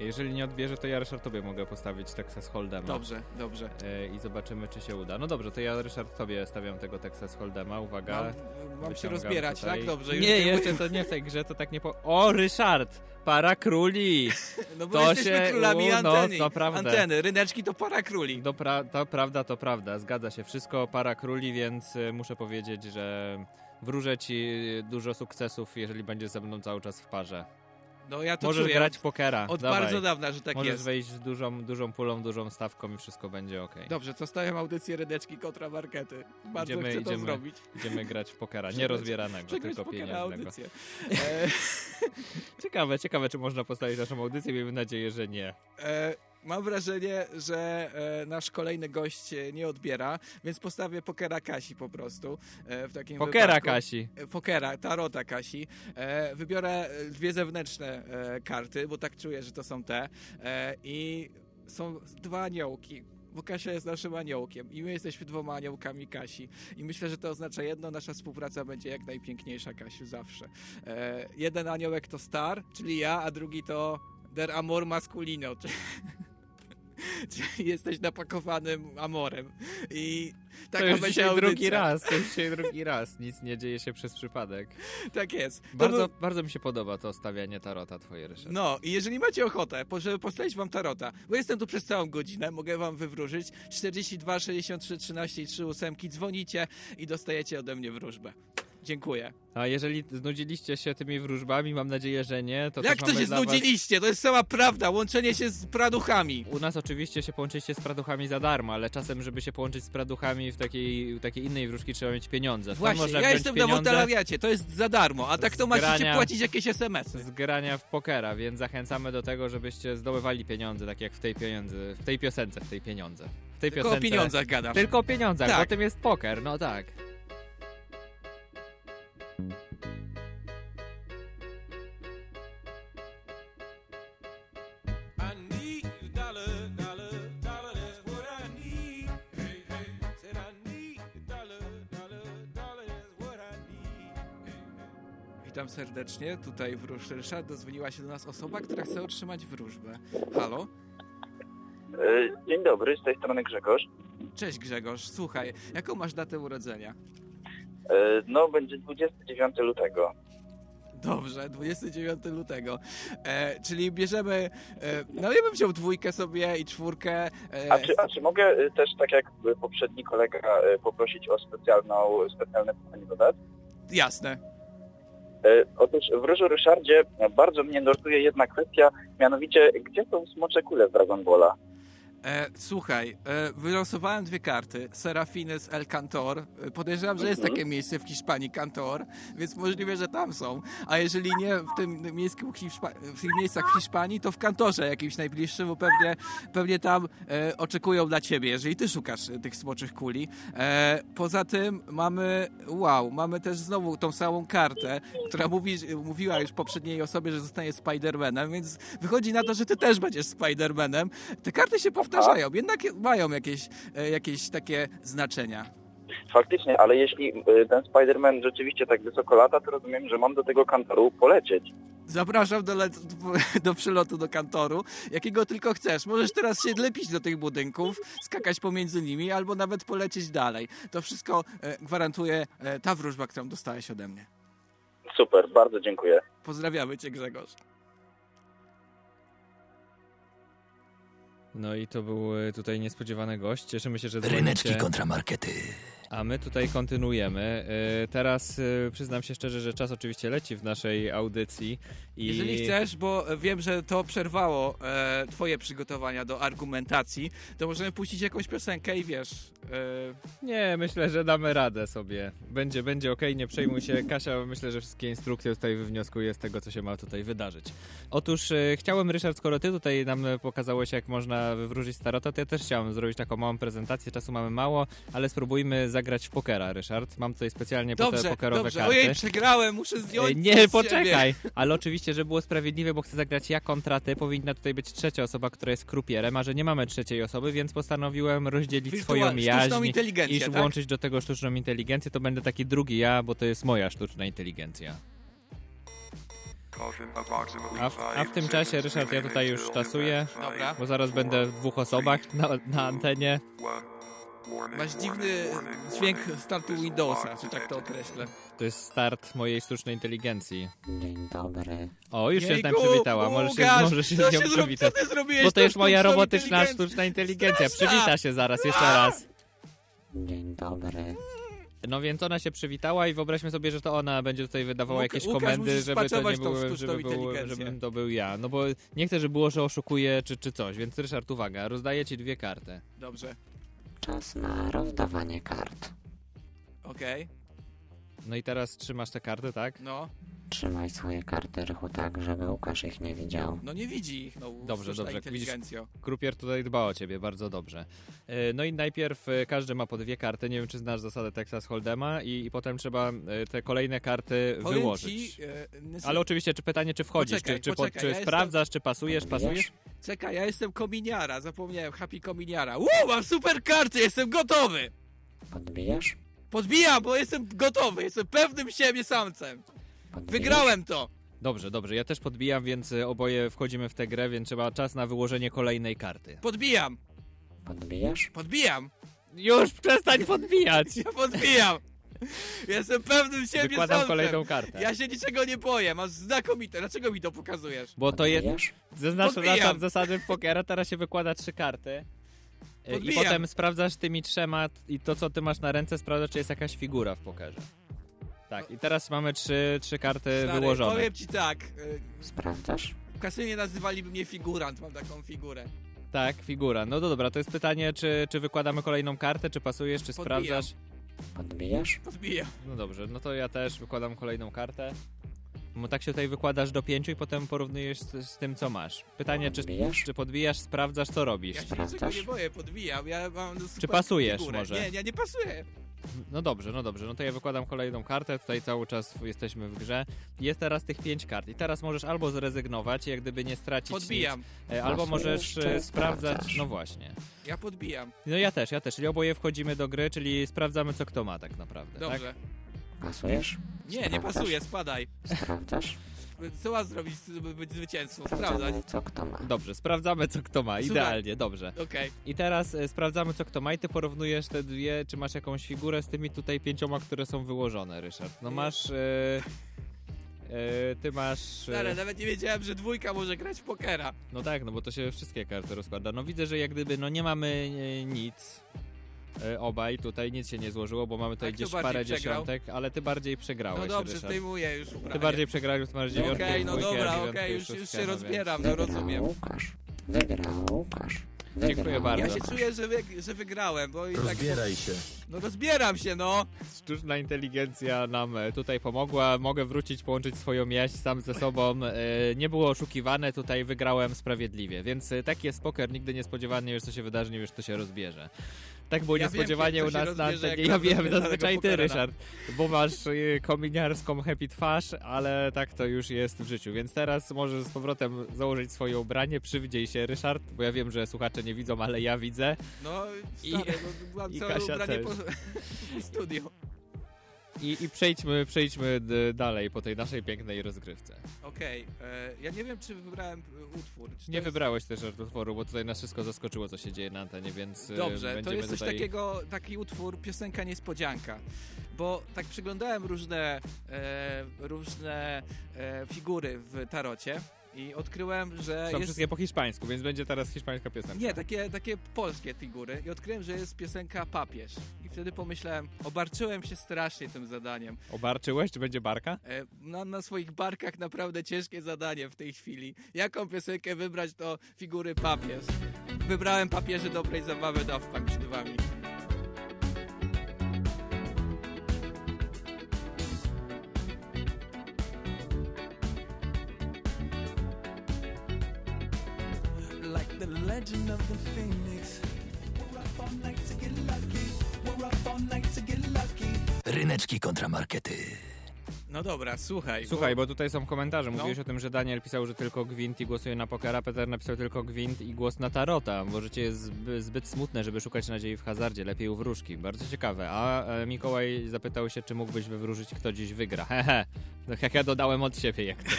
Jeżeli nie odbierze, to ja Ryszard tobie mogę postawić Texas Hold'ema. Dobrze, dobrze. E, I zobaczymy, czy się uda. No dobrze, to ja Ryszard tobie stawiam tego Texas Hold'ema. Uwaga. Mam, mam się rozbierać, tutaj. tak? Dobrze. już Nie, jeszcze to nie w tej grze, to tak nie po... O, Ryszard! Para króli! No bo to jesteśmy się- królami u, no, anteny. to prawda. Anteny, ryneczki to para króli. To, pra- to prawda, to prawda. Zgadza się. Wszystko para króli, więc y, muszę powiedzieć, że wróżę ci dużo sukcesów, jeżeli będziesz ze mną cały czas w parze. No ja to Możesz czuję. grać od, pokera. Od Dawaj. bardzo dawna, że tak Możesz jest. wejść z dużą, dużą pulą, dużą stawką i wszystko będzie ok. Dobrze, to stawiam audycję ryneczki kontra markety. Bardzo Idziemy- chcę to idziemy. zrobić. Idziemy grać w pokera. Nie rozbieranego, tylko pieniężnego. Ciekawe, ciekawe, czy można postawić naszą audycję. Miejmy nadzieję, że nie. e, mam wrażenie, że e, nasz kolejny gość nie odbiera, więc postawię pokera Kasi po prostu. E, w takim Pokera wypadku. Kasi. E, Pokera, tarota Kasi. E, wybiorę e, dwie zewnętrzne e, karty, bo tak czuję, że to są te. I są dwa aniołki. Bo Kasia jest naszym aniołkiem i my jesteśmy dwoma aniołkami Kasi. I myślę, że to oznacza jedno, nasza współpraca będzie jak najpiękniejsza, Kasiu, zawsze. E, jeden aniołek to Star, czyli ja, a drugi to Der Amor Masculino, czyli jesteś napakowanym amorem. I taka to już będzie drugi raz, to już dzisiaj drugi raz. Nic nie dzieje się przez przypadek. Tak jest. To Bardzo, był- bardzo mi się podoba to stawianie tarota twoje, Ryszard. No, i jeżeli macie ochotę, żeby postawić wam tarota, bo jestem tu przez całą godzinę, mogę wam wywróżyć 42 63 13 i 3 ósemki, dzwonicie i dostajecie ode mnie wróżbę. Dziękuję. A jeżeli znudziliście się tymi wróżbami, mam nadzieję, że nie, to Jak to się dla was- znudziliście? To jest cała prawda, łączenie się z praduchami. U nas oczywiście się połączycie z praduchami za darmo, ale czasem, żeby się połączyć z praduchami w takiej, takiej innej wróżki, trzeba mieć pieniądze. Właśnie, ja jestem na pieniądze wolontariacie, to jest za darmo, a tak to macie grania- płacić jakieś SMS-y. z grania w pokera, więc zachęcamy do tego, żebyście zdobywali pieniądze, tak jak w tej pieniądze, w tej piosence, w tej pieniądze. W tej Tylko o piosence, pieniądzach gadasz. Tylko o pieniądzach, Tak. bo tym jest poker, no tak. Witam serdecznie, tutaj wróż Ryszard, dozwoniła się do nas osoba, która chce otrzymać wróżbę. Halo? E, Dzień dobry, z tej strony Grzegorz. Cześć Grzegorz, słuchaj, jaką masz datę urodzenia? E, No, będzie 29 lutego. Dobrze, 29 lutego. E, czyli bierzemy. E, no ja bym wziął dwójkę sobie i czwórkę. E, A czy, a czy mogę e, też, tak jak poprzedni kolega, e, poprosić o specjalną, specjalne pytanie dodatkowe? Jasne. Otóż w Różu Ryszardzie bardzo mnie nurtuje jedna kwestia, mianowicie gdzie są smocze kule z Dragon Balla? E, słuchaj, e, wylosowałem dwie karty. Serafiny z El Cantor. E, Podejrzewam, że jest Mhm. takie miejsce w Hiszpanii, Cantor, więc możliwe, że tam są. A jeżeli nie w tym miejscu w tych miejscach w Hiszpanii, to w Kantorze jakimś najbliższym, bo pewnie, pewnie tam e, oczekują na ciebie, jeżeli ty szukasz e, tych smoczych kuli. E, poza tym mamy, wow, mamy też znowu tą samą kartę, która mówi, mówiła już poprzedniej osobie, że zostanie Spider-Manem, więc wychodzi na to, że ty też będziesz Spider-Manem. Te karty się powtarzają, jednak mają jakieś, e, jakieś takie znaczenia. Faktycznie, ale jeśli e, ten Spider-Man rzeczywiście tak wysoko lata, to rozumiem, że mam do tego kantoru polecieć. Zapraszam do, do przylotu do kantoru, jakiego tylko chcesz. Możesz teraz się lepić do tych budynków, skakać pomiędzy nimi, albo nawet polecieć dalej. To wszystko e, gwarantuje ta wróżba, którą dostałeś ode mnie. Super, bardzo dziękuję. Pozdrawiamy cię, Grzegorz. No i to był e, tutaj niespodziewany gość. Cieszymy się, że Ryneczki dzwonicie. kontra markety. A my tutaj kontynuujemy. E, Teraz e, przyznam się szczerze, że czas oczywiście leci w naszej audycji. I... Jeżeli chcesz, bo wiem, że to przerwało e, twoje przygotowania do argumentacji, to możemy puścić jakąś piosenkę i wiesz... E, Nie, myślę, że damy radę sobie. Będzie, będzie okej, nie przejmuj się. Kasia, myślę, że wszystkie instrukcje tutaj wywnioskuje z tego, co się ma tutaj wydarzyć. Otóż e, chciałem, Ryszard, skoro ty tutaj nam pokazałeś, jak można wywróżyć starota, to ja też chciałem zrobić taką małą prezentację. Czasu mamy mało, ale spróbujmy zagrać w pokera, Ryszard. Mam tutaj specjalnie po te dobrze, pokerowe dobrze. karty. Ojej, przegrałem, muszę zdjąć Ej, coś Nie, siebie. poczekaj! Ale oczywiście, żeby było sprawiedliwe, bo chcę zagrać ja kontra ty, powinna tutaj być trzecia osoba, która jest krupierem, a że nie mamy trzeciej osoby, więc postanowiłem rozdzielić swoją jaźń i tak? włączyć do tego sztuczną inteligencję, to będę taki drugi ja, bo to jest moja sztuczna inteligencja. A w, a w tym czasie, Ryszard, ja tutaj już czasuję, Dobra. bo zaraz będę w dwóch osobach na, na antenie. Masz dziwny dźwięk startu Windowsa, czy tak to określę. To jest start mojej sztucznej inteligencji. Dzień dobry. O, już się z nami Jejku, przywitała. Możesz się, możesz się z nią się przywitać. co ty zrobiłeś Bo to jest moja robotyczna sztuczna inteligencja. Straszna! Przywita się zaraz, jeszcze raz. Dzień dobry. No więc ona się przywitała i wyobraźmy sobie, że to ona będzie tutaj wydawała Łuka- jakieś Łukasz, komendy, żeby to nie było, żeby inteligencję. żebym to był ja. No bo nie chcę, żeby było, że oszukuję czy, czy coś, więc Ryszard, uwaga, rozdaję ci dwie karty. Dobrze, Czas na rozdawanie kart. okej, No i teraz trzymasz te karty, tak? no. Trzymaj swoje karty Rychu tak, żeby Łukasz ich nie widział. No nie widzi ich, no. Dobrze, dobrze. Widzisz. Krupier tutaj dba o ciebie, bardzo dobrze. E, No i najpierw e, każdy ma po dwie karty, nie wiem czy znasz zasadę Texas Hold'ema i, i potem trzeba e, te kolejne karty Powiem wyłożyć. Ci, Ale oczywiście, czy pytanie, czy wchodzisz, Poczekaj, czy, czy, po- poczekaj, czy ja jestem- sprawdzasz, czy pasujesz, pasujesz? Czekaj, ja jestem kominiara, zapomniałem, happy kominiara. Uuu, mam super karty, jestem gotowy! Podbijasz? Podbijam, bo jestem gotowy, jestem pewnym siebie samcem. Wygrałem to! Dobrze, dobrze, ja też podbijam, więc e, oboje wchodzimy w tę grę, więc trzeba czas na wyłożenie kolejnej karty. Podbijam! Podbijasz? Podbijam! Już przestań podbijać! Ja podbijam! Jestem pewnym siebie Wykładam samcem. kolejną kartę. Ja się niczego nie boję, masz znakomite. Dlaczego mi to pokazujesz? Bo to jest. Zaznacz Podbijam. zasad, zasady w pokera, teraz się wykłada trzy karty. I Podbijam. potem sprawdzasz tymi trzema i to, co ty masz na ręce, sprawdzasz, czy jest jakaś figura w pokerze. Tak, i teraz mamy trzy, trzy karty Stary, wyłożone. powiem ci tak. y, Sprawdzasz? W kasynie nazywaliby mnie figurant, mam taką figurę. Tak, figura. No to dobra, to jest pytanie, czy, czy wykładamy kolejną kartę, czy pasujesz, czy Podbijam. sprawdzasz. Podbijasz? Podbijam. No dobrze, no to ja też wykładam kolejną kartę. Bo tak się tutaj wykładasz do pięciu i potem porównujesz z, z tym, co masz. Pytanie, czy, Podbijasz? czy podbijasz, sprawdzasz, co robisz. Ja się niczego nie boję, podbijam. Ja mam super Czy pasujesz figurę. może? Nie, ja nie pasuję. No dobrze, no dobrze, no to ja wykładam kolejną kartę, tutaj cały czas jesteśmy w grze. Jest teraz tych pięć kart i teraz możesz albo zrezygnować, jak gdyby nie stracić Podbijam. nic, e, albo możesz e, sprawdzać, no właśnie. Ja podbijam. No ja też, ja też, czyli oboje wchodzimy do gry, czyli sprawdzamy, co kto ma tak naprawdę, Dobrze. tak? Pasujesz? Nie, nie pasuje, spadaj. Sprawdzasz? Co mam zrobić, żeby być zwycięzcą? Sprawdzać. Sprawdzamy co kto ma. Dobrze, sprawdzamy, co kto ma, idealnie, dobrze. Okej. I teraz e, sprawdzamy, co kto ma i ty porównujesz te dwie, czy masz jakąś figurę z tymi tutaj pięcioma, które są wyłożone, Ryszard. No masz... E, e, ty masz... e, Stary, nawet nie wiedziałem, że dwójka może grać w pokera. No tak, no bo to się wszystkie karty rozkłada. No widzę, że jak gdyby no nie mamy e, nic. E, obaj tutaj nic się nie złożyło, bo mamy tutaj gdzieś parę przegrał? dziesiątek, ale ty bardziej przegrałeś. No dobrze, Ryszard. zdejmuję już ubranie. Ty bardziej przegrałeś, masz dziewiątkę. Okej, no dwójkę, dobra, okej, i już, już się no rozbieram, no rozumiem. Łukasz. Wygrał Łukasz. Dziękuję bardzo. Ja się czuję, że, wy, że wygrałem, bo i tak... Rozbieraj się. No rozbieram się, no! Sztuczna inteligencja nam e, tutaj pomogła. Mogę wrócić, połączyć swoją jaźń sam ze sobą. E, Nie było oszukiwane, tutaj wygrałem sprawiedliwie. Więc e, taki jest poker, nigdy niespodziewanie wiesz, co się wydarzy, nie wiesz, co się rozbierze. Tak było Ja wiem, niespodziewanie jak u nas na antenie. Ja wiem, zazwyczaj ty, pokera. Ryszard, bo masz kominiarską happy twarz, ale tak to już jest w życiu. Więc teraz możesz z powrotem założyć swoje ubranie, przywdziej się, Ryszard, bo ja wiem, że słuchacze nie widzą, ale ja widzę. No, I- stary, no, byłam i całe Kasia ubranie też. po, studiu. I, i przejdźmy, przejdźmy dalej po tej naszej pięknej rozgrywce. Okej, e, ja nie wiem, czy wybrałem e, utwór. Czy Nie jest... wybrałeś też utworu, bo tutaj nas wszystko zaskoczyło, co się dzieje na antenie, więc e, Dobrze, to jest coś tutaj... takiego, taki utwór, piosenka niespodzianka. Bo tak przyglądałem różne, e, różne e, figury w tarocie i odkryłem, że Są jest... wszystkie po hiszpańsku, więc będzie teraz hiszpańska piosenka. Nie, takie, takie polskie figury i odkryłem, że jest piosenka Papież. I wtedy pomyślałem, obarczyłem się strasznie tym zadaniem. Obarczyłeś, czy będzie barka? E, Mam na swoich barkach naprawdę ciężkie zadanie w tej chwili. Jaką piosenkę wybrać, to figury papież. Wybrałem papieży dobrej zabawy Daft Punk przed wami. Ryneczki kontramarkety. No dobra, słuchaj. Słuchaj, bo tutaj są komentarze. No. Mówiłeś o tym, że Daniel pisał, że tylko gwint i głosuje na pokera. Peter napisał tylko gwint i głos na tarota. Bo życie jest zby, zbyt smutne, żeby szukać nadziei w hazardzie. Lepiej u wróżki. Bardzo ciekawe. A e, Mikołaj zapytał się, czy mógłbyś wywróżyć, kto dziś wygra. Hehe. Tak jak ja dodałem od siebie, jak chcesz.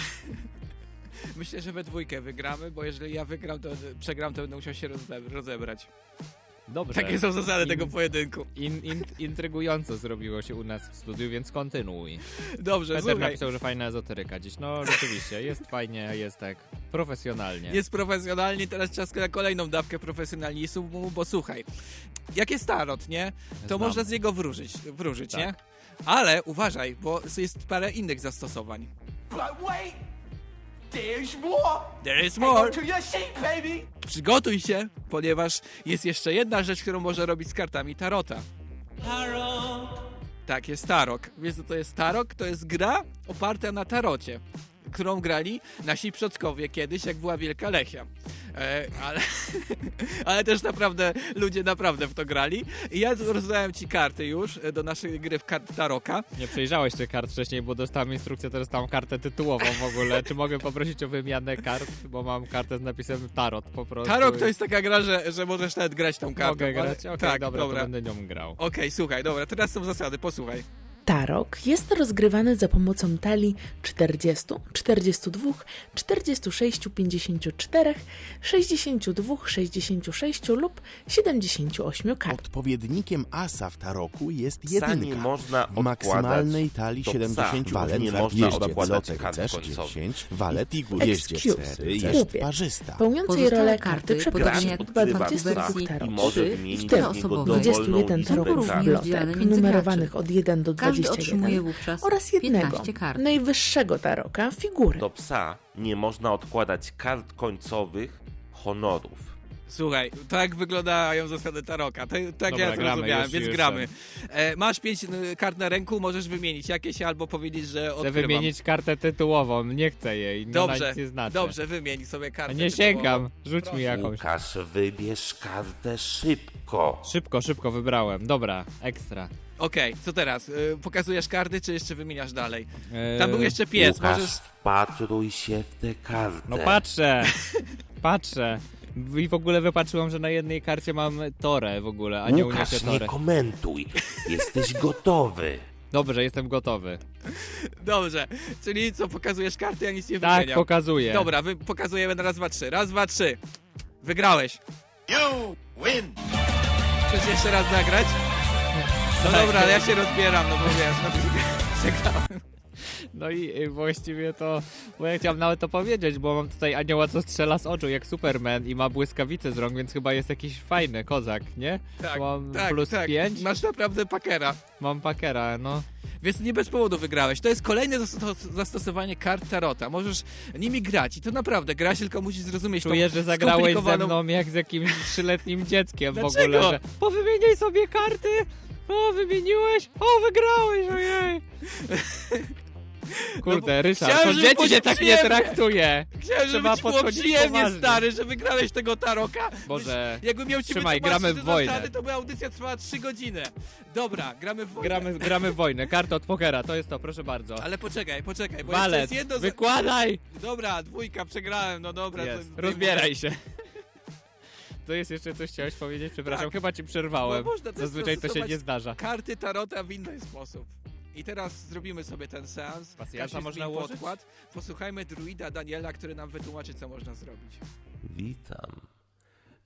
Myślę, że we dwójkę wygramy, bo jeżeli ja wygram, to przegram, to będę musiał się rozebrać. Dobrze. Takie są zasady In- tego pojedynku. In, in, intrygująco zrobiło się u nas w studiu, więc kontynuuj. Dobrze, Peter słuchaj. napisał, że fajna ezoteryka dziś. No rzeczywiście, jest fajnie, jest tak profesjonalnie. Jest profesjonalnie, teraz czas na kolejną dawkę profesjonalizmu, bo słuchaj, jak jest tarot, nie? To Znam. można z niego wróżyć, wróżyć Tak. nie? Ale uważaj, bo jest parę innych zastosowań. But wait, there's more. There is more. to your seat, baby. Przygotuj się, ponieważ jest jeszcze jedna rzecz, którą można robić z kartami tarota. Tak, jest tarok. Wiesz co to jest tarok? To jest gra oparta na tarocie, którą grali nasi przodkowie kiedyś, jak była Wielka Lechia. E, ale, ale też naprawdę ludzie naprawdę w to grali. I ja rozdałem ci karty już e, do naszej gry w kart taroka. Nie przejrzałeś tych kart wcześniej, bo dostałem instrukcję, teraz tam kartę tytułową w ogóle. Czy mogę poprosić o wymianę kart, bo mam kartę z napisem Tarot po prostu. Tarok to jest taka gra, że, że możesz nawet grać tą kartą. Mogę grać? Okej, tak, dobra, dobra. to będę nią grał. Okej, słuchaj, dobra, teraz są zasady, posłuchaj. Tarok jest rozgrywany za pomocą talii 40, 42, 46, 54, 62, 66 lub 78 kart. Odpowiednikiem asa w taroku jest jedynka. można w maksymalnej talii do psa. 70 walet Nie w można odkładać kart rycerz końcowych. 10, walet jeździe Excuse, cery kubie. jest parzysta. Pełniącej rolę karty, przeprowadzi w 22 wersji tarot. i może Trzy, wymienić w tym niego dowolną 21 listę taroków między numerowanych od 1 do Każdy 21 otrzymuje wówczas oraz jednego 15 kart. najwyższego taroka figury. Do psa nie można odkładać kart końcowych honorów. Słuchaj, tak wyglądają zasady taroka. Tak, tak Dobra, ja zrozumiałem, już- więc już gramy. E, masz pięć y, kart na ręku, możesz wymienić jakieś albo powiedzieć, że Chcę odkrywam. wymienić kartę tytułową, nie chcę jej. No, Dobrze, nic nie znaczy. dobrze, wymień sobie A kartę. nie tytułową. sięgam, rzuć Proszę. mi jakąś. Łukasz, wybierz kartę szybko. Szybko, szybko wybrałem. Dobra, ekstra. Okej, co teraz? Y, pokazujesz karty, czy jeszcze wymieniasz dalej? Eee, Tam był jeszcze pies, Łukasz, możesz... wpatruj się w tę kartę. No patrzę, patrzę. I w ogóle wypatrzyłem, że na jednej karcie mam torę w ogóle, a nie Łukasz, nie torę. komentuj. Jesteś gotowy. Dobrze, jestem gotowy. Dobrze, czyli co, pokazujesz karty, ja nic nie Tak, wymieniam. pokazuję. Dobra, wy, pokazujemy na raz, dwa, trzy. Raz, dwa, trzy. Wygrałeś. You win. Chcesz jeszcze raz zagrać? No Tak. dobra, ale ja się rozbieram, no bo wiesz, no. No i y, właściwie to, bo ja chciałem nawet to powiedzieć, bo mam tutaj anioła, co strzela z oczu jak Superman i ma błyskawice z rąk, więc chyba jest jakiś fajny kozak, nie? Tak, mam tak, plus tak. 5, Masz naprawdę pakera. mam pakera, no. Więc nie bez powodu wygrałeś. To jest kolejne zastos- zastosowanie kart Tarota. Możesz nimi grać i to naprawdę grać, tylko musisz zrozumieć Czuję, że zagrałeś ze skomplikowaną- mną jak z jakimś trzyletnim dzieckiem w ogóle, że powymieniaj sobie karty, o wymieniłeś, o wygrałeś, ojej. Kurde, Ryszard, No Chciałem, to dzieci się tak nie traktuje. Chciałem, żeby Trzeba ci było przyjemnie, poważnie. stary, że wygrałeś tego Taroka. Boże, Jakbym miał ci trzymaj, gramy w wojnę. zasady, to by audycja trwała 3 godziny. Dobra, gramy w wojnę. Gramy, gramy w wojnę, karta od pokera, to jest to, proszę bardzo. Ale poczekaj, poczekaj, bo Walet, jest jedno... za- wykładaj! Dobra, dwójka, przegrałem, no dobra. Jest, to- rozbieraj się. To jest jeszcze coś chciałeś powiedzieć? Przepraszam, Tak. chyba ci przerwałem. No, można Zazwyczaj to się nie zdarza. Karty Tarota w inny sposób. I teraz zrobimy sobie ten seans. Każdy można ułożyć? podkład. Posłuchajmy druida Daniela, który nam wytłumaczy, co można zrobić. Witam.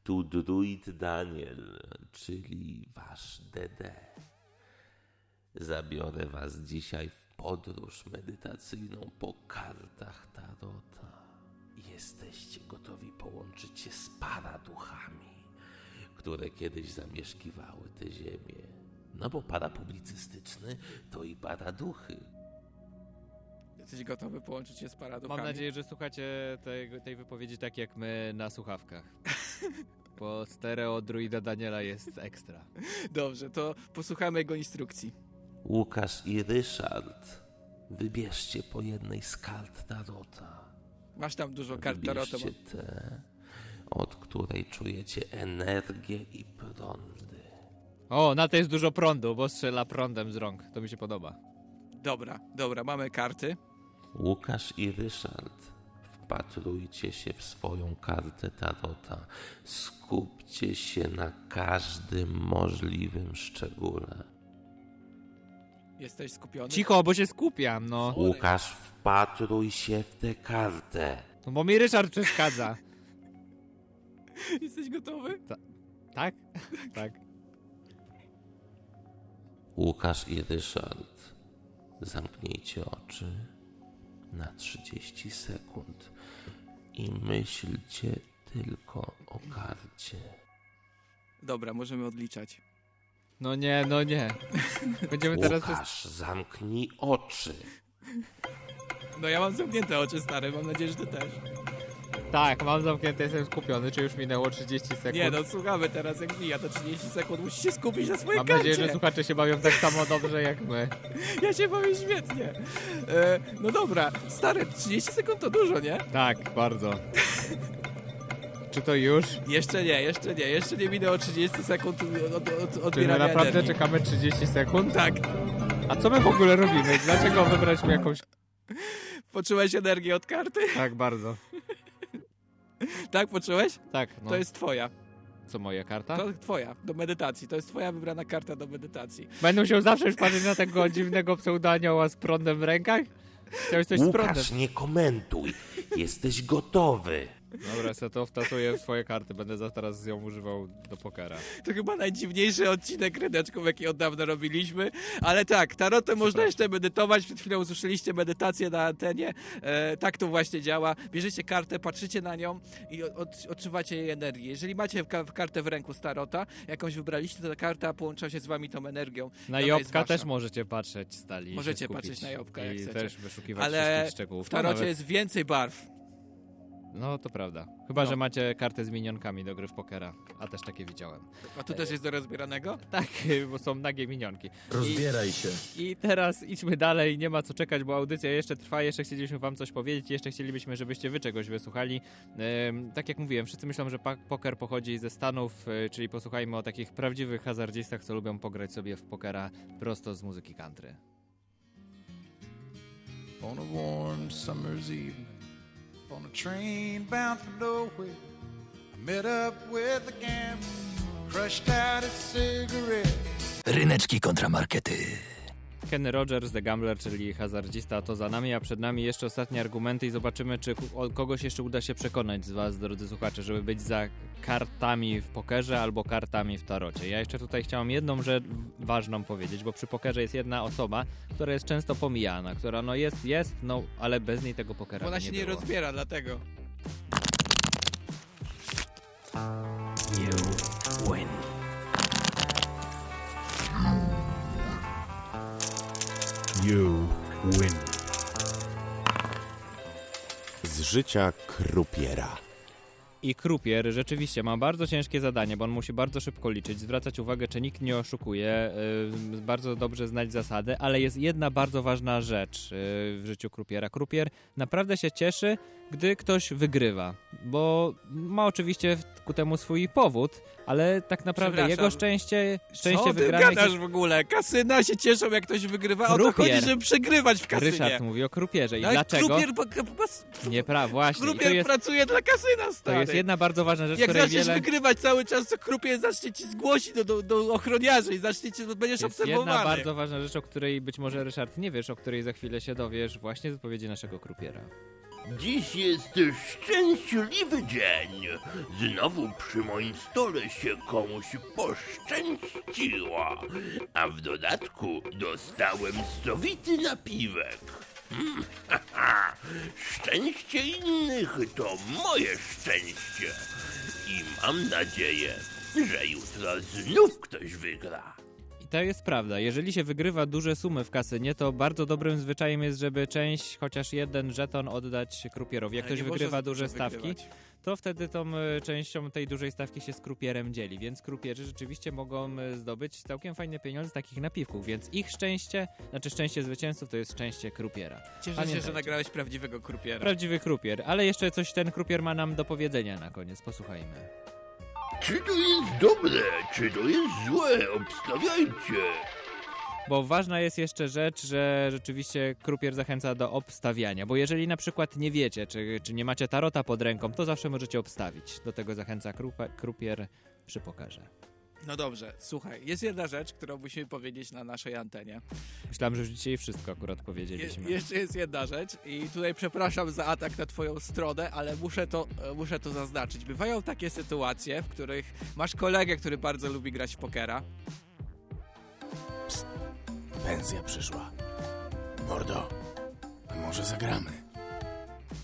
Tu druid Daniel, czyli wasz DD. Zabiorę was dzisiaj w podróż medytacyjną po kartach Tarota. Jesteście gotowi połączyć się z paraduchami, które kiedyś zamieszkiwały tę ziemię. No bo parapublicystyczny to i paraduchy. Jesteś gotowy połączyć się z paraduchami? Mam nadzieję, że słuchacie tej, tej wypowiedzi tak jak my na słuchawkach. Bo stereo druida Daniela jest ekstra. Dobrze, to posłuchamy jego instrukcji. Łukasz i Ryszard, wybierzcie po jednej z kart Tarota. Masz tam dużo kart Tarota. Wybierzcie tę, od której czujecie energię i prądy. O, na to jest dużo prądu, bo strzela prądem z rąk. To mi się podoba. Dobra, dobra, mamy karty. Łukasz i Ryszard, wpatrujcie się w swoją kartę Tarota. Skupcie się na każdym możliwym szczególe. Jesteś skupiony? Cicho, bo się skupiam, no. Łukasz, wpatruj się w tę kartę. No bo mi Ryszard przeszkadza. Jesteś gotowy? Tak? Tak. Łukasz i Ryszard, zamknijcie oczy na 30 sekund i myślcie tylko o karcie. Dobra, możemy odliczać. No nie, no nie. Będziemy teraz... Łukasz, zamknij oczy. No ja mam zamknięte oczy, stary, mam nadzieję, że ty też. Tak, mam zamknięte, jestem skupiony. Czy już minęło 30 sekund? Nie no, słuchamy teraz, jak mija to 30 sekund, musisz się skupić na swojej Mam karcie. nadzieję, że słuchacze się bawią tak samo dobrze jak my. Ja się bawię świetnie. E, no dobra, stary, 30 sekund to dużo, nie? Tak, bardzo. Czy to już? Jeszcze nie, jeszcze nie, jeszcze nie minęło 30 sekund od, od, od Czy my odbierania naprawdę energii. czekamy 30 sekund? Tak. A co my w ogóle robimy? Dlaczego wybraliśmy jakąś... Poczułeś energię od karty? Tak, bardzo. Tak, poczułeś? Tak, no. To jest twoja. Co, moja karta? To twoja, do medytacji. To jest twoja wybrana karta do medytacji. Będą się zawsze już patrzeć na tego dziwnego pseudanioła z prądem w rękach? Chciałeś coś z prądem. Łukasz, nie komentuj. Jesteś gotowy. Dobra, se to wtasuję w swoje karty. Będę za teraz ją używał do pokera. To chyba najdziwniejszy odcinek ryneczków, jaki od dawna robiliśmy. Ale tak, tarotem można jeszcze medytować. Przed chwilą usłyszeliście medytację na antenie. E, tak to właśnie działa. Bierzecie kartę, patrzycie na nią i od, odczuwacie jej energię. Jeżeli macie ka kartę w ręku z tarota, jakąś wybraliście, to ta karta połącza się z wami tą energią. Na Jobka też możecie patrzeć stali. Możecie patrzeć na Jobka, jak I chcecie. też wyszukiwać Ale wszystkich szczegółów. w tarocie jest więcej barw. No, to prawda. Chyba, No. że macie kartę z minionkami do gry w pokera. A też takie widziałem. A tu też jest do rozbieranego? Tak, bo są nagie minionki. Rozbieraj I, się. I teraz idźmy dalej, nie ma co czekać, bo audycja jeszcze trwa, jeszcze chcielibyśmy wam coś powiedzieć, jeszcze chcielibyśmy, żebyście wy czegoś wysłuchali. Tak jak mówiłem, wszyscy myślą, że poker pochodzi ze Stanów, e, czyli posłuchajmy o takich prawdziwych hazardzistach, co lubią pograć sobie w pokera prosto z muzyki country. On a warm summer's evening, on a train bound for nowhere, I met up with a gambler, crushed out a cigarette. Ryneczki kontramarkety. Kenny Rogers, The Gambler, czyli hazardzista, to za nami, a przed nami jeszcze ostatnie argumenty i zobaczymy, czy kogoś jeszcze uda się przekonać z was, drodzy słuchacze, żeby być za kartami w pokerze albo kartami w tarocie. Ja jeszcze tutaj chciałam jedną rzecz ważną powiedzieć, bo przy pokerze jest jedna osoba, która jest często pomijana, która no jest, jest, no ale bez niej tego pokera ona się nie nie było. rozbiera, dlatego. You win. You win. Z życia krupiera. I krupier rzeczywiście ma bardzo ciężkie zadanie, bo on musi bardzo szybko liczyć, zwracać uwagę, czy nikt nie oszukuje, yy, bardzo dobrze znać zasady, ale jest jedna bardzo ważna rzecz yy, w życiu krupiera. Krupier naprawdę się cieszy, gdy ktoś wygrywa, bo ma oczywiście ku temu swój powód, ale tak naprawdę jego szczęście, szczęście Co wygranych w ogóle? Kasyna się cieszą, jak ktoś wygrywa. O to Krupier. chodzi, żeby przegrywać w kasynie. Ryszard mówi o krupierze i No dlaczego? Krupier, Nie, pra, właśnie. To krupier jest, pracuje dla kasyna, to stary. jest jedna bardzo ważna rzecz, Jak zaczniesz wiele... wygrywać cały czas, to krupier zacznie ci zgłosić do, do, do ochroniarzy i zacznie cię, będziesz Jest obserwowany. jedna bardzo ważna rzecz, o której być może Ryszard nie wiesz, o której za chwilę się dowiesz właśnie z odpowiedzi naszego krupiera. Dziś jest szczęśliwy dzień. Znowu przy moim stole się komuś poszczęściło. A w dodatku dostałem sowity napiwek. Mm, haha. Szczęście innych to moje szczęście. I mam nadzieję, że jutro znów ktoś wygra. To jest prawda. Jeżeli się wygrywa duże sumy w kasynie, to bardzo dobrym zwyczajem jest, żeby część, chociaż jeden żeton oddać krupierowi. Jak ktoś wygrywa duże stawki, wygrywać. to wtedy tą e, częścią tej dużej stawki się z krupierem dzieli, więc krupierzy rzeczywiście mogą e, zdobyć całkiem fajne pieniądze z takich napiwków, więc ich szczęście, znaczy szczęście zwycięzców to jest szczęście krupiera. Cieszę się, że Pamiętajcie. nagrałeś prawdziwego krupiera. Prawdziwy krupier, ale jeszcze coś ten krupier ma nam do powiedzenia na koniec, posłuchajmy. Czy to jest dobre, czy to jest złe? Obstawiajcie. Bo ważna jest jeszcze rzecz, że rzeczywiście krupier zachęca do obstawiania, bo jeżeli na przykład nie wiecie, czy, czy nie macie tarota pod ręką, to zawsze możecie obstawić. Do tego zachęca krupe, krupier przy pokerze. No dobrze, słuchaj, jest jedna rzecz, którą musimy powiedzieć na naszej antenie. Myślałem, że już dzisiaj wszystko akurat Je, powiedzieliśmy. jeszcze jest jedna rzecz i tutaj przepraszam za atak na twoją stronę, ale muszę to, e, muszę to zaznaczyć. Bywają takie sytuacje, w których masz kolegę, który bardzo lubi grać w pokera. Pensja przyszła. Mordo, a może zagramy?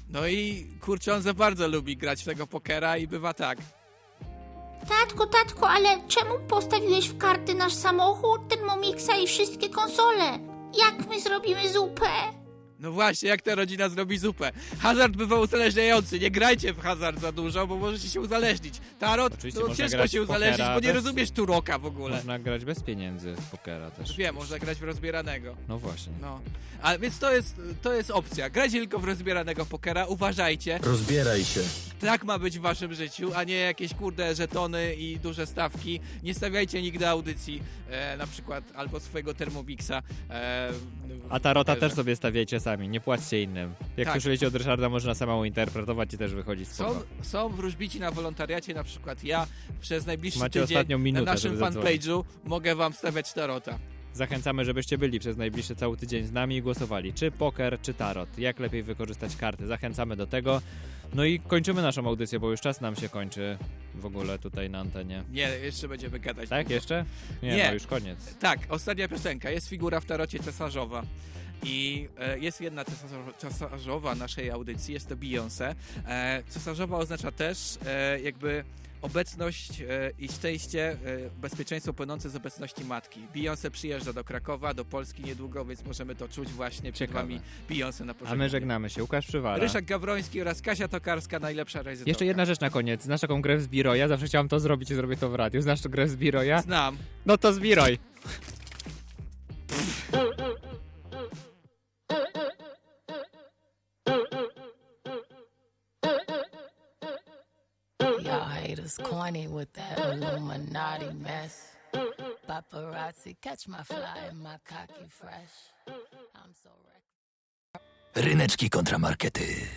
No i kurczę, on za bardzo lubi grać w tego pokera i bywa tak. Tatko, tatko, ale czemu postawiłeś w karty nasz samochód, Thermomixa i wszystkie konsole? Jak my zrobimy zupę? No właśnie, jak ta rodzina zrobi zupę? Hazard bywa uzależniający, nie grajcie w hazard za dużo, bo możecie się uzależnić. Tarot, Oczywiście no można ciężko grać się w pokera uzależnić, bo nie bez- rozumiesz turoka w ogóle. Można grać bez pieniędzy w pokera też. Wiem, można grać w rozbieranego. No właśnie. No. A więc to jest, to jest opcja. Grajcie tylko w rozbieranego pokera, uważajcie. Rozbieraj się. Tak ma być w waszym życiu, a nie jakieś kurde żetony i duże stawki. Nie stawiajcie nigdy audycji, e, na przykład albo swojego Thermomixa. E, w A tarota pokerze. też sobie stawiajcie sami, nie płaccie innym. Jak Tak. słyszeliście od Ryszarda, można samemu interpretować i też wychodzi spoko. Są, są wróżbici na wolontariacie, na przykład ja przez najbliższy Macie tydzień ostatnią minutę, na naszym fanpage'u mogę wam stawiać tarota. Zachęcamy, żebyście byli przez najbliższy cały tydzień z nami i głosowali, czy poker, czy tarot. Jak lepiej wykorzystać karty. Zachęcamy do tego. No i kończymy naszą audycję, bo już czas nam się kończy w ogóle tutaj na antenie. Nie, jeszcze będziemy gadać. Tak, jeszcze? Nie, Nie. no już koniec. Tak, ostatnia piosenka. Jest figura w tarocie cesarzowa. I e, jest jedna cesarzo- cesarzowa naszej audycji, jest to Beyoncé. E, cesarzowa oznacza też e, jakby obecność i szczęście, bezpieczeństwo płynące z obecności matki. Beyoncé przyjeżdża do Krakowa, do Polski niedługo, więc możemy to czuć właśnie przed Ciekawe. wami Beyoncé na A pożegnanie. my żegnamy się. Łukasz Przywara. Ryszak Gawroński oraz Kasia Tokarska, najlepsza realizatorka. Jeszcze jedna rzecz na koniec. Znasz taką grę z Biroja? Zawsze chciałam to zrobić i zrobię to w radiu. Znasz tę grę z Biroja? Znam. No to zbiroj. Y'all haters corny with that Illuminati mess. Paparazzi, catch my fly and my cocky fresh. I'm so Ryneczki kontramarkety.